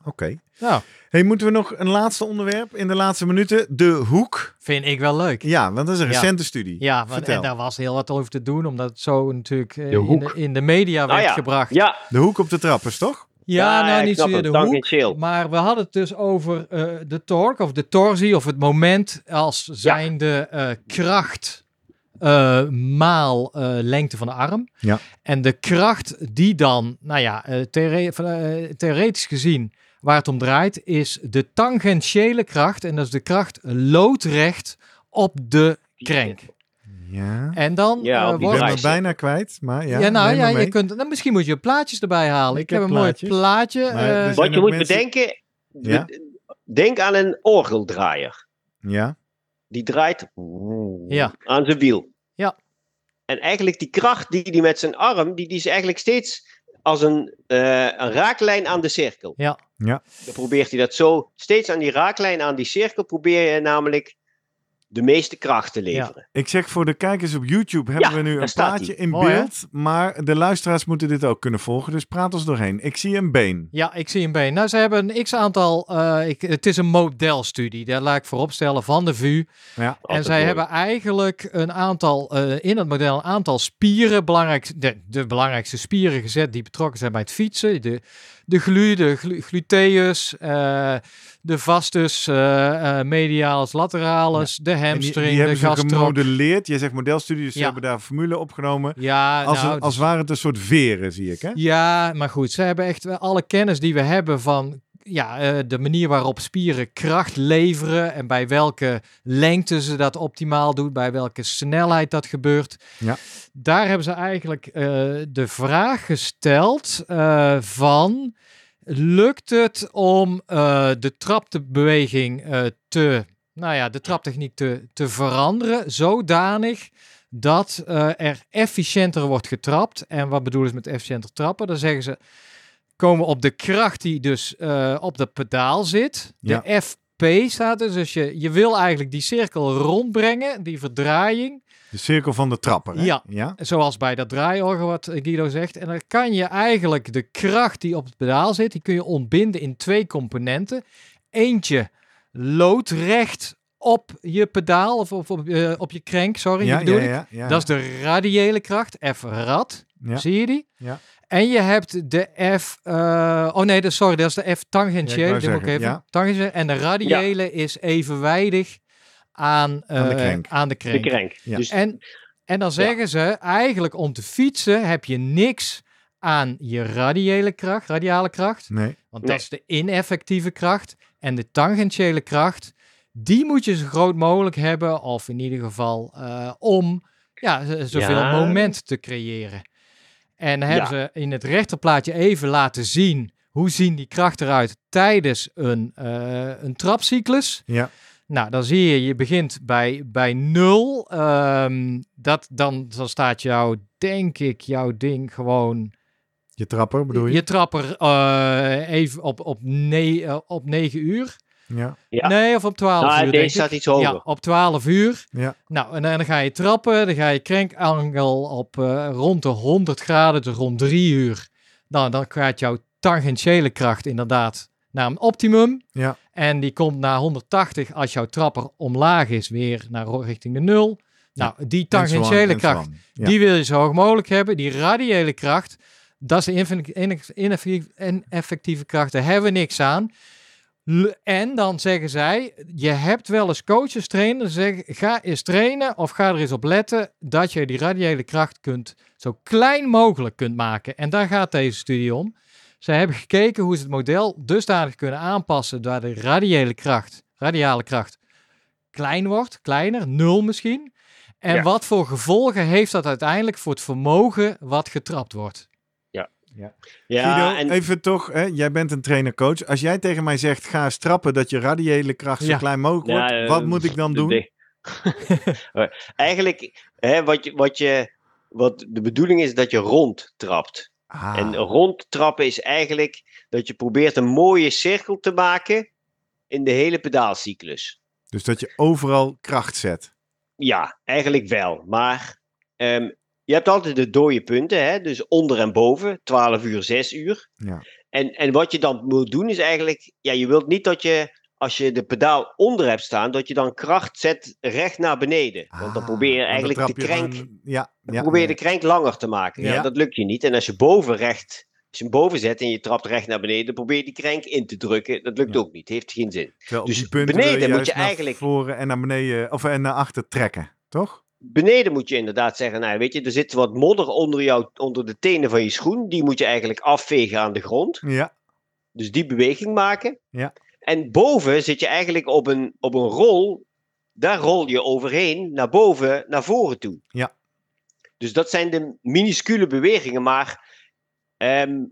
Oké. Nou, Hey, moeten we nog een laatste onderwerp in de laatste minuten? De hoek. vind ik wel leuk. Ja, want dat is een Ja. recente studie. Ja, want, Vertel. en daar was heel wat over te doen, omdat het zo natuurlijk eh, De in, de, in de media Nou werd ja. gebracht. Ja, De hoek op de trappers, toch? Ja, Ja, nou niet zozeer de Dank hoek, maar we hadden het dus over eh, de torque of de torsie of het moment als zijnde eh, kracht eh, maal eh, lengte van de arm. Ja. En de kracht die dan, nou ja, eh, theore- theoretisch gezien waar het om draait, is de tangentiële kracht en dat is de kracht loodrecht op de krenk. Ja. En dan Ja, Ik wordt ben me draai- bijna kwijt, maar ja. ja, nou ja, maar je kunt. Nou, misschien moet je plaatjes erbij halen. Ik, Ik heb, heb een mooi plaatje. Maar wat je moet mensen- bedenken, Ja. denk aan een orgeldraaier. Ja. Die draait Ja. aan zijn wiel. Ja. En eigenlijk die kracht die hij met zijn arm, die, die is eigenlijk steeds als een, eh, een raaklijn aan de cirkel. Ja. Ja. Dan probeert hij dat zo, steeds aan die raaklijn aan die cirkel, probeer je namelijk de meeste kracht te leveren. Ik zeg voor de kijkers op YouTube hebben Ja, we nu een plaatje in Mooi, hè? beeld. Maar de luisteraars moeten dit ook kunnen volgen. Dus praat ons doorheen. Ik zie een been. Ja, ik zie een been. Nou, ze hebben een x-aantal... eh, ik, het is een modelstudie, daar laat ik vooropstellen, van de VU. Ja. En zij mooi. hebben eigenlijk een aantal, eh, in het model een aantal spieren, belangrijk, de, de belangrijkste spieren gezet die betrokken zijn bij het fietsen. De, de glu, de glu- gluteus, eh, de vastus, eh, eh, medialis, lateralis, de die, hamstring, die hebben de gastrok. gemodelleerd. Jij zegt modelstudie, dus ze hebben daar formule opgenomen. Ja, Als, nou, een, als ware het een soort veren, zie ik. Hè? Ja, maar goed, ze hebben echt alle kennis die we hebben van ja, eh, de manier waarop spieren kracht leveren en bij welke lengte ze dat optimaal doen, bij welke snelheid dat gebeurt. Ja. Daar hebben ze eigenlijk eh, de vraag gesteld eh, van lukt het om eh, de trapbeweging te, nou ja, de traptechniek te, te veranderen zodanig dat er efficiënter wordt getrapt. En wat bedoelen ze met efficiënter trappen? Dan zeggen ze, komen we op de kracht die dus eh, op de pedaal zit. De Ja. FP staat dus, dus je, je wil eigenlijk die cirkel rondbrengen, die verdraaiing. De cirkel van de trapper. Hè? Ja. ja. Zoals bij dat draaiorgel wat Guido zegt. En dan kan je eigenlijk de kracht die op het pedaal zit, die kun je ontbinden in twee componenten. Eentje loodrecht op je pedaal of op, op, eh, op je crank, sorry, Ja, die bedoel ja, ik. ja, ja, Dat is de radiële kracht, F rad. Ja. Zie je die? Ja. En je hebt de F. eh, oh nee, sorry, dat is de F Ja, tangentiële. even. ja. Tangentiële. En de radiële is evenwijdig aan, Aan de eh, krenk. Aan de De krenk. Ja. Dus En, en dan zeggen ze eigenlijk om te fietsen heb je niks aan je radiële kracht, radiale kracht. Nee. Want Nee. dat is de ineffectieve kracht. En de tangentiële kracht, die moet je zo groot mogelijk hebben. Of in ieder geval eh, om ja, zoveel Ja. moment te creëren. En dan hebben Ja. ze in het rechterplaatje even laten zien... hoe zien die krachten eruit tijdens een, eh, een trapcyclus. Ja. Nou, dan zie je, je begint bij, bij nul. Ehm, dat, dan, dan staat jouw, denk ik, jouw ding gewoon... Je trapper bedoel je? Je trapper eh, even op, op, ne op 9 uur. Ja. Ja. Nee, of op 12 Nou, uur. deze denk ik. staat iets hoger. Ja, op 12 uur. Ja. Nou, en dan ga je trappen. Dan ga je krankangel op eh, rond de 100 graden, dus rond 3 uur. Nou, dan gaat jouw tangentiële kracht inderdaad naar een optimum. Ja. En die komt naar 180 als jouw trapper omlaag is, weer naar richting de nul. Nou, die tangentiële kracht. Ja. die wil je zo hoog mogelijk hebben. Die radiële kracht, dat is de inef- inef- ineffectieve, ineffectieve kracht. Daar hebben we niks aan. En dan zeggen zij, je hebt wel eens coaches trainen, zeggen, ga eens trainen of ga er eens op letten dat je die radiële kracht kunt, zo klein mogelijk kunt maken. En daar gaat deze studie om. Zij hebben gekeken hoe ze het model dusdanig kunnen aanpassen dat de radiële kracht, radiale kracht klein wordt, kleiner, nul misschien. En Ja. wat voor gevolgen heeft dat uiteindelijk voor het vermogen wat getrapt wordt? Ja, Guido, en even toch, hè, jij bent een trainer-coach. Als jij tegen mij zegt, ga eens trappen dat je radiële kracht zo Ja. klein mogelijk Ja, wordt. eh, wat moet ik dan doen? Eigenlijk, hè, wat, je, wat, je, wat de bedoeling is dat je rond trapt. Ah, En rond trappen is eigenlijk dat je probeert een mooie cirkel te maken in de hele pedaalcyclus. dus dat je overal kracht zet. Ja, eigenlijk wel. Maar ehm, je hebt altijd de dode punten, hè? dus onder en boven, 12 uur, 6 uur. Ja. En, en wat je dan moet doen is eigenlijk, ja, je wilt niet dat je, als je de pedaal onder hebt staan, dat je dan kracht zet recht naar beneden. Want dan Ah, probeer je eigenlijk de krenk, ja, dan ja, probeer je de krenk langer te maken. Ja. Dat lukt je niet. En als je boven recht, als je hem boven zet en je trapt recht naar beneden, dan probeer je die krenk in te drukken. Dat lukt Ja. ook niet, heeft geen zin. Terwijl dus beneden moet je naar eigenlijk- voren en naar beneden of en naar achter trekken, toch? Beneden moet je inderdaad zeggen, nou weet je, er zit wat modder onder, jou, onder de tenen van je schoen. Die moet je eigenlijk afvegen aan de grond. Ja, Dus die beweging maken. Ja. En boven zit je eigenlijk op een, op een rol. Daar rol je overheen, naar boven, naar voren toe. Ja. Dus dat zijn de minuscule bewegingen. Maar ehm,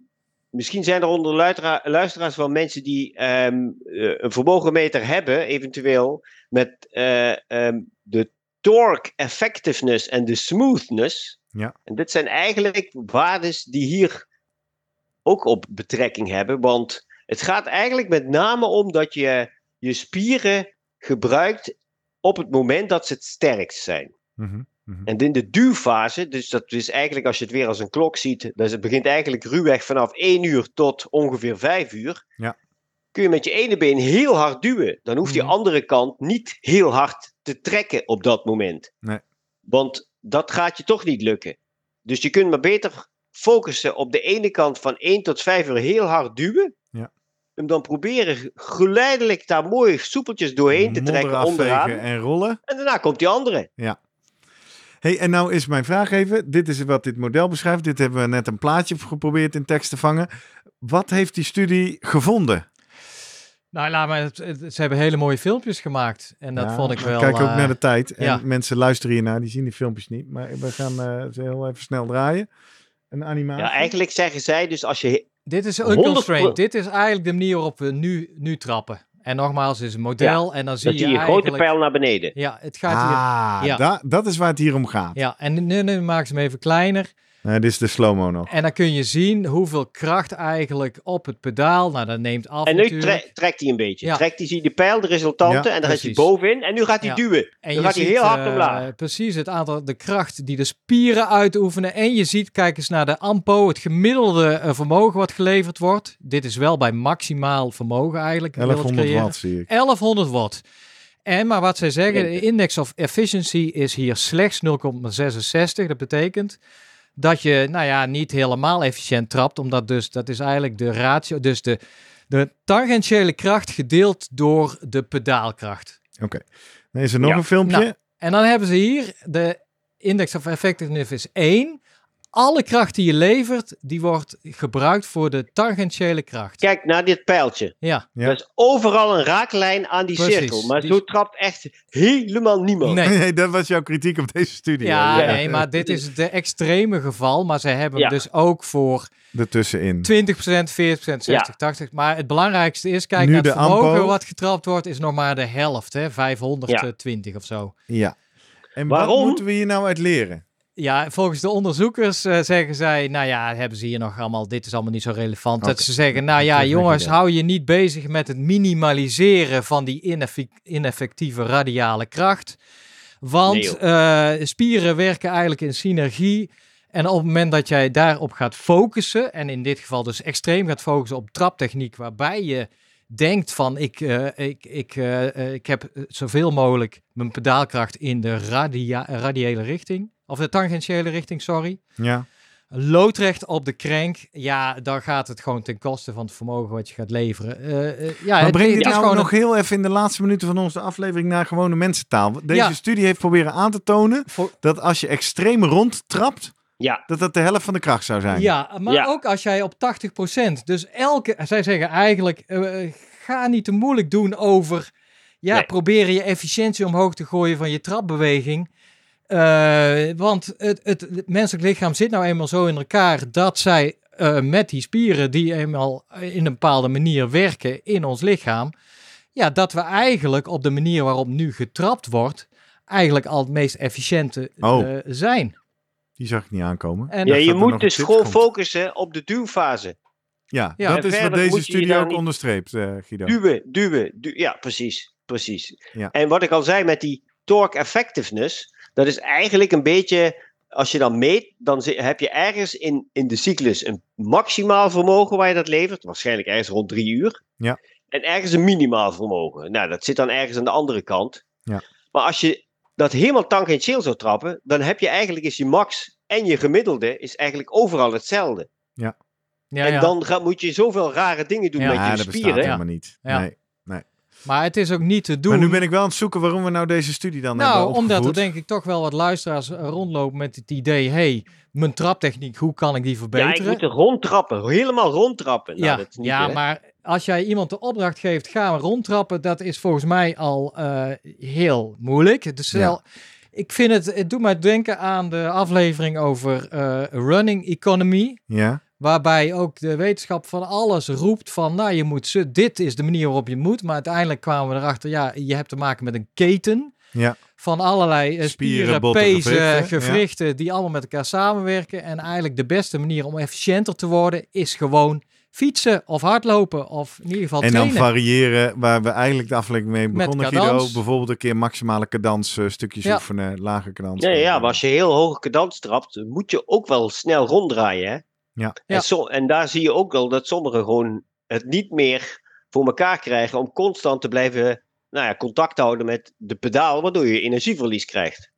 misschien zijn er onder luistera- luisteraars wel mensen die ehm, eh, een vermogenmeter hebben, eventueel, met eh, ehm, de torque effectiveness en de smoothness. Ja. En dit zijn eigenlijk waardes die hier ook op betrekking hebben. Want het gaat eigenlijk met name om dat je je spieren gebruikt op het moment dat ze het sterkst zijn. Mhm. En in de duwfase, dus dat is eigenlijk als je het weer als een klok ziet, dus het begint eigenlijk ruwweg vanaf 1 uur tot ongeveer 5 uur. Ja. Kun je met je ene been heel hard duwen. Dan hoeft die Mhm. andere kant niet heel hard te trekken op dat moment. Nee. Want dat gaat je toch niet lukken. Dus je kunt maar beter focussen op de ene kant van 1 tot 5 uur heel hard duwen. Ja. En dan proberen geleidelijk daar mooi soepeltjes doorheen te trekken onderaan. en rollen. En daarna komt die andere. Hey, en nou is mijn vraag even. Dit is wat dit model beschrijft. Dit hebben we net een plaatje geprobeerd in tekst te vangen. Wat heeft die studie gevonden? Nou, laat maar, het- het- ze hebben hele mooie filmpjes gemaakt. En dat Ja, vond ik wel... Kijk ook eh, naar de tijd. En ja. mensen luisteren hiernaar, die zien die filmpjes niet. Maar we gaan eh, ze heel even snel draaien. Een animatie. Ja, eigenlijk zeggen zij dus als je Dit is 100 unconstrained. Dit is eigenlijk de manier waarop we nu, nu trappen. En nogmaals, het is een model. en dan zie je je een grote pijl naar beneden. Ja, het gaat hier... Ah, Ja. da- dat is waar het hier om gaat. Ja, en nu, nu maken ze hem even kleiner. Nee, dit is de slow-mo nog. En dan kun je zien hoeveel kracht eigenlijk op het pedaal. Nou, dat neemt af En nu tre- trekt hij een beetje. Ja. Trekt hij, zie je de pijl, de resultanten, Ja, en dan gaat hij bovenin. En nu gaat hij Ja. duwen. En Dan je gaat hij ziet, heel hard eh, omlaag. precies het aantal, de kracht die de spieren uitoefenen. En je ziet, kijk eens naar de AMPO, het gemiddelde eh, vermogen wat geleverd wordt. Dit is wel bij maximaal vermogen eigenlijk. wil het 1100 creëren. watt zie ik. 1100 watt. En maar wat zij zeggen, de index of efficiency is hier slechts 0,66. Dat betekent dat je, nou ja, niet helemaal efficiënt trapt, omdat dus, dat is eigenlijk de ratio, dus de, de tangentiële kracht gedeeld door de pedaalkracht. Oké. Dan is er nog Ja. een filmpje. Nou, En dan hebben ze hier, de index of effectiveness is 1. Alle kracht die je levert, die wordt gebruikt voor de tangentiële kracht. Kijk naar dit pijltje. Ja, Ja. Er is overal een raaklijn aan die Precies. cirkel. Maar Die- zo trapt echt helemaal niemand. nee. Nee, dat was jouw kritiek op deze studie. Ja, hè? nee, maar dit is de extreme geval. Maar ze hebben Ja. hem dus ook voor Ertussenin. 20%, 40%, 60, 80. Maar het belangrijkste is, kijk Nu naar het de vermogen AMPO. wat getrapt wordt, is nog maar de helft. Hè? 520 of zo. Ja. En wat Waarom? moeten we hier nou uit leren? Ja, volgens de onderzoekers eh, zeggen zij, nou ja, hebben ze hier nog allemaal, dit is allemaal niet zo relevant. Dat ze zeggen, nou ja, jongens, hou je niet bezig met het minimaliseren van die ineffe- ineffectieve radiale kracht. Want Nee, eh, spieren werken eigenlijk in synergie. En op het moment dat jij daarop gaat focussen, en in dit geval dus extreem gaat focussen op traptechniek, waarbij je denkt van ik, eh, ik, ik, ik heb zoveel mogelijk mijn pedaalkracht in de radia radiale richting, of de tangentiële richting, sorry. Ja. Loodrecht op de crank, ja, dan gaat het gewoon ten koste van het vermogen wat je gaat leveren. Eh, eh, ja, maar het- breng het dit nou gewoon nog heel even in de laatste minuten van onze aflevering naar gewone mensentaal. Deze Ja. studie heeft proberen aan te tonen voor- dat als je extreem rondtrapt, Ja, dat dat de helft van de kracht zou zijn. Ja, maar Ja. ook als jij op 80%. Dus elke, zij zeggen eigenlijk, eh, ga niet te moeilijk doen over, ja, Nee. probeer je efficiëntie omhoog te gooien van je trapbeweging. Eh, want het, het, het menselijk lichaam zit nou eenmaal zo in elkaar dat zij eh, met die spieren die eenmaal in een bepaalde manier werken in ons lichaam, ja, dat we eigenlijk op de manier waarop nu getrapt wordt, eigenlijk al het meest efficiënte Oh. eh, zijn. Die zag ik niet aankomen. En ja je moet dus gewoon focussen op de duwfase. Ja, Ja, dat en is wat deze studie ook onderstreept, eh, Guido. Duwen, duwen, du- ja, precies, precies. Ja. En wat ik al zei met die torque effectiveness, dat is eigenlijk een beetje, als je dan meet, dan heb je ergens in, in de cyclus een maximaal vermogen waar je dat levert, waarschijnlijk ergens rond drie uur. Ja. En ergens een minimaal vermogen. Nou, dat zit dan ergens aan de andere kant. Ja. Maar als je dat helemaal tangentieel zou trappen, dan heb je eigenlijk is je max en je gemiddelde is eigenlijk overal hetzelfde. Ja, en ja. dan ga, moet je zoveel rare dingen doen Ja, met Ja, je dat bestaat spieren. helemaal niet. Ja. Nee. Maar het is ook niet te doen. Maar nu ben ik wel aan het zoeken waarom we nou deze studie dan hebben nou, omdat er denk ik toch wel wat luisteraars rondlopen met het idee... hey, mijn traptechniek, hoe kan ik die Ja, verbeteren? ik moet er rondtrappen, helemaal rondtrappen. Nou, ja, dat is niet, ja hè. maar als jij iemand de opdracht geeft, ga rondtrappen, dat is volgens mij al eh, heel moeilijk. Dus Ja. wel, ik vind het, het doet mij denken aan de aflevering over eh, running economy. Ja, Waarbij ook de wetenschap van alles roept van, nou je moet, dit is de manier waarop je moet. Maar uiteindelijk kwamen we erachter, ja, je hebt te maken met een keten ja. van allerlei eh, Spieren, spieren, botten, pezen, gewrichten, gewrichten, die allemaal met elkaar samenwerken. En eigenlijk de beste manier om efficiënter te worden is gewoon fietsen of hardlopen of in ieder geval En dan trainen. variëren waar we eigenlijk de aflevering mee begonnen, Guido. Bijvoorbeeld een keer maximale cadans, eh, stukjes Ja. oefenen, lage cadans. Ja, ja, maar als je heel hoge cadans trapt, moet je ook wel snel ronddraaien. Hè? Ja. Ja. En, so- en daar zie je ook wel dat sommigen gewoon het niet meer voor elkaar krijgen om constant te blijven nou ja, contact houden met de pedaal, waardoor je energieverlies krijgt.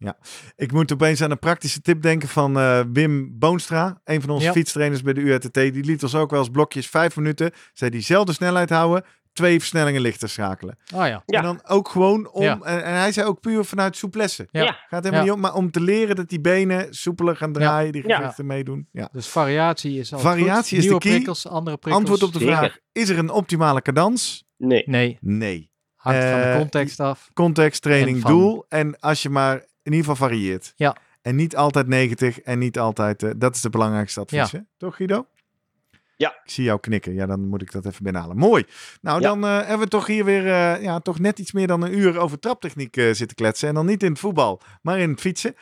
Ik moet opeens aan een praktische tip denken van eh, Wim Boonstra, een van onze Ja. fietstrainers bij de URTT. Die liet ons ook wel eens blokjes vijf minuten, zei diezelfde snelheid houden, twee versnellingen lichter schakelen. Oh ja. Ja. En dan ook gewoon om, Ja. en, en hij zei ook puur vanuit souplesse. Ja. Ja. Gaat helemaal Ja. niet om, maar om te leren dat die benen soepeler gaan draaien, die Ja. gewichten meedoen. Ja. Dus variatie is altijd Variatie goed. is de key. prikkels, andere prikkels. Antwoord op de Zeker. vraag, is er een optimale cadans? Nee. Nee, Nee. hangt van de Eh, context af. Context, training, En van- doel. En als je maar in ieder geval varieert. Ja. En niet altijd 90 en niet altijd... eh, dat is de belangrijkste advies, hè? Toch Guido? Ja. Ik zie jou knikken. Ja, dan moet ik dat even binnenhalen. Mooi. Nou, Ja. dan eh, hebben we toch hier weer eh, ja, toch net iets meer dan een uur over traptechniek eh, zitten kletsen. En dan niet in het voetbal, maar in het fietsen.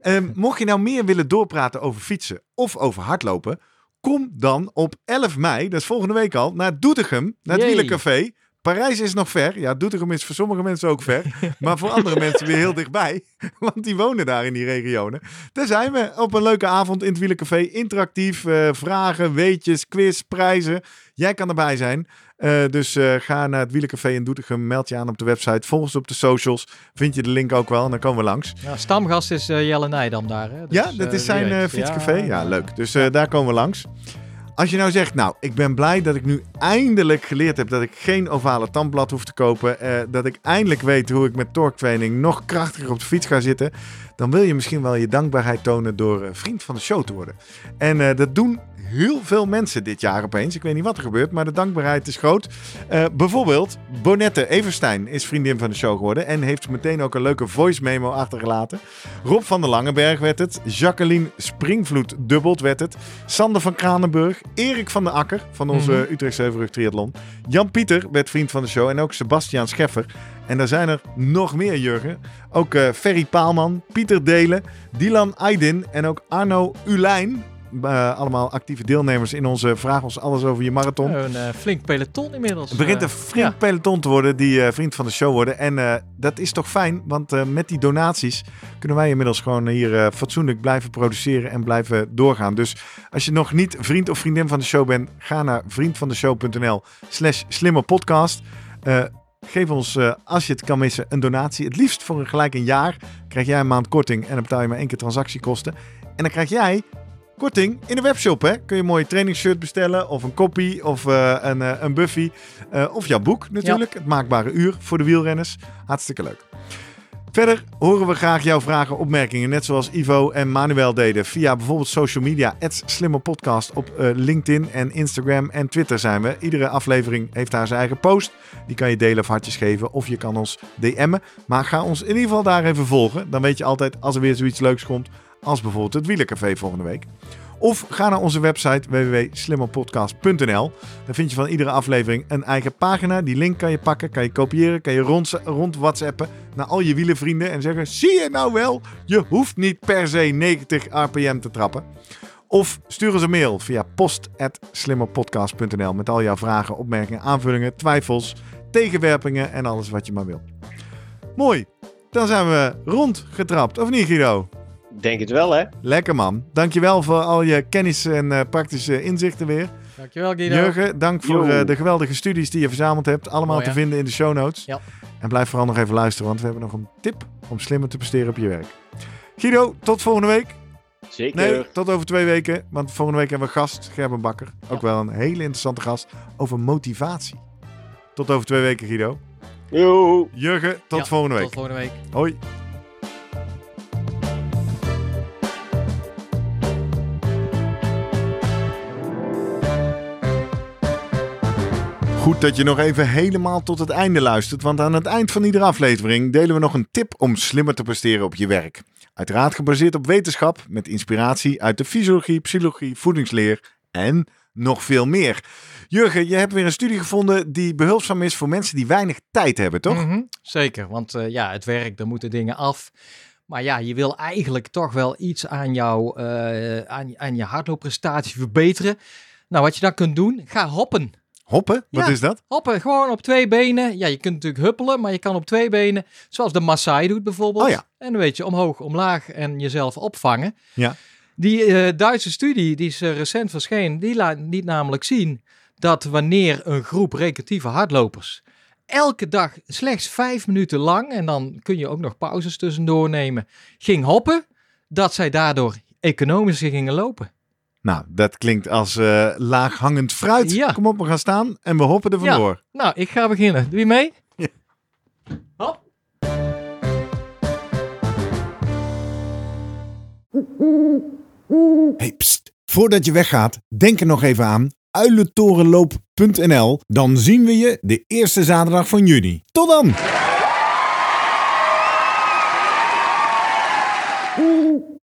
Ehm, mocht je nou meer willen doorpraten over fietsen of over hardlopen... Kom dan op 11 mei, dat is volgende week al, naar Doetinchem, naar het Jee. Parijs is nog ver. Ja, Doetinchem is voor sommige mensen ook ver. maar voor andere mensen weer heel dichtbij. Want die wonen daar in die regionen. Daar zijn we op een leuke avond in het Wielencafé. Interactief, eh, vragen, weetjes, quiz, prijzen. Jij kan erbij zijn. Eh, dus eh, ga naar het Wielencafé in Doetinchem. Meld je aan op de website. Volg ons op de socials. Vind je de link ook wel en dan komen we langs. Ja, stamgast is Jelle Nijdam daar. Hè? Ja, Dus, dat eh, is zijn fietscafé. Ja, Ja, leuk. Dus daar komen we langs. Als je nou zegt, nou, ik ben blij dat ik nu eindelijk geleerd heb dat ik geen ovale tandblad hoef te kopen. eh, dat ik eindelijk weet hoe ik met torquetraining nog krachtiger op de fiets ga zitten. Dan wil je misschien wel je dankbaarheid tonen door eh, vriend van de show te worden. En eh, dat doen heel veel mensen dit jaar opeens. Ik weet niet wat er gebeurt, maar de dankbaarheid is groot. Eh, bijvoorbeeld, Bonette Everstein is vriendin van de show geworden. En heeft meteen ook een leuke voice memo achtergelaten. Rob van der Langenberg werd het. Jacqueline Springvloed dubbelt werd het. Sander van Kranenburg. Erik van der Akker van onze Mhm. Utrechtse Heuvelrug Triathlon. Jan Pieter werd vriend van de show. En ook Sebastiaan Scheffer. En daar zijn er nog meer, Jurgen. Ook eh, Ferry Paalman, Pieter Delen, Dylan Aydin en ook Arno Ulijn. Eh, allemaal actieve deelnemers in onze Vraag ons alles over je marathon. Een eh, flink peloton inmiddels. Het begint eh. een vriend peloton te worden die vriend van de show worden. En dat is toch fijn, want met die donaties kunnen wij inmiddels gewoon hier fatsoenlijk blijven produceren en blijven doorgaan. Dus als je nog niet vriend of vriendin van de show bent, ga naar vriendvandeshow.nl slash slimmerpodcast. Geef ons, als je het kan missen, een donatie. Het liefst voor een gelijk een jaar krijg jij een maand korting en dan betaal je maar één keer transactiekosten. En dan krijg jij korting in de webshop. Hè? Kun je een mooie trainingsshirt bestellen of een koppie of eh, een, eh, een buffy. eh, of jouw boek natuurlijk, het maakbare uur voor de wielrenners. Hartstikke leuk. Verder horen we graag jouw vragen, opmerkingen, net zoals Ivo en Manuel deden. Via bijvoorbeeld social media, @slimmerpodcast op LinkedIn en Instagram en Twitter zijn we. Iedere aflevering heeft daar zijn eigen post. Die kan je delen of hartjes geven of je kan ons DM'en. Maar ga ons in ieder geval daar even volgen. Dan weet je altijd als er weer zoiets leuks komt, als bijvoorbeeld het Wielencafé volgende week. Of ga naar onze website www.slimmerpodcast.nl. Daar vind je van iedere aflevering een eigen pagina. Die link kan je pakken, kan je kopiëren, kan je rond, rond WhatsAppen naar al je wielenvrienden en zeggen: Zie je nou wel, je hoeft niet per se 90 RPM te trappen. Of stuur ons een mail via post.slimmerpodcast.nl met al jouw vragen, opmerkingen, aanvullingen, twijfels, tegenwerpingen en alles wat je maar wil. Mooi, dan zijn we rondgetrapt, of niet Guido? Denk het wel, hè? Lekker man. Dankjewel voor al je kennis en eh, praktische inzichten weer. Dankjewel Guido. Jurgen, dank voor eh, de geweldige studies die je verzameld hebt. Allemaal Mooi, te hè? vinden in de show notes. Ja. En blijf vooral nog even luisteren, want we hebben nog een tip om slimmer te presteren op je werk. Guido, tot volgende week. Zeker. Nee, tot over twee weken. Want volgende week hebben we gast, Gerben Bakker. Ook Ja. wel een hele interessante gast over motivatie. Tot over twee weken, Guido. Yo. Jurgen, tot Ja, volgende week. Tot volgende week. Hoi. Goed dat je nog even helemaal tot het einde luistert, want aan het eind van iedere aflevering delen we nog een tip om slimmer te presteren op je werk. Uiteraard gebaseerd op wetenschap, met inspiratie uit de fysiologie, psychologie, voedingsleer en nog veel meer. Jurgen, je hebt weer een studie gevonden die behulpzaam is voor mensen die weinig tijd hebben, toch? Mhm, Zeker, want eh, ja, het werk, daar moeten dingen af. Maar ja, je wil eigenlijk toch wel iets aan, jou, eh, aan, aan je hardloopprestatie verbeteren. Nou, wat je dan kunt doen, ga hoppen. Hoppen? Wat Ja. is dat? Hoppen, gewoon op twee benen. Ja, je kunt natuurlijk huppelen, maar je kan op twee benen. Zoals de Maasai doet bijvoorbeeld. Oh ja. En dan weet je, omhoog, omlaag en jezelf opvangen. Ja. Die eh, Duitse studie, die is eh, recent verschenen, die laat niet namelijk zien dat wanneer een groep recreatieve hardlopers elke dag slechts vijf minuten lang, en dan kun je ook nog pauzes tussendoor nemen, ging hoppen, dat zij daardoor economischer gingen lopen. Nou, dat klinkt als eh, laaghangend fruit. Ja. Kom op, we gaan staan en we hoppen er vandoor. Nou, ik ga beginnen. Doe je mee? Ja. Hop. Hey, pst. Voordat je weggaat, denk er nog even aan uilentorenloop.nl. Dan zien we je de eerste zaterdag van juni. Tot dan!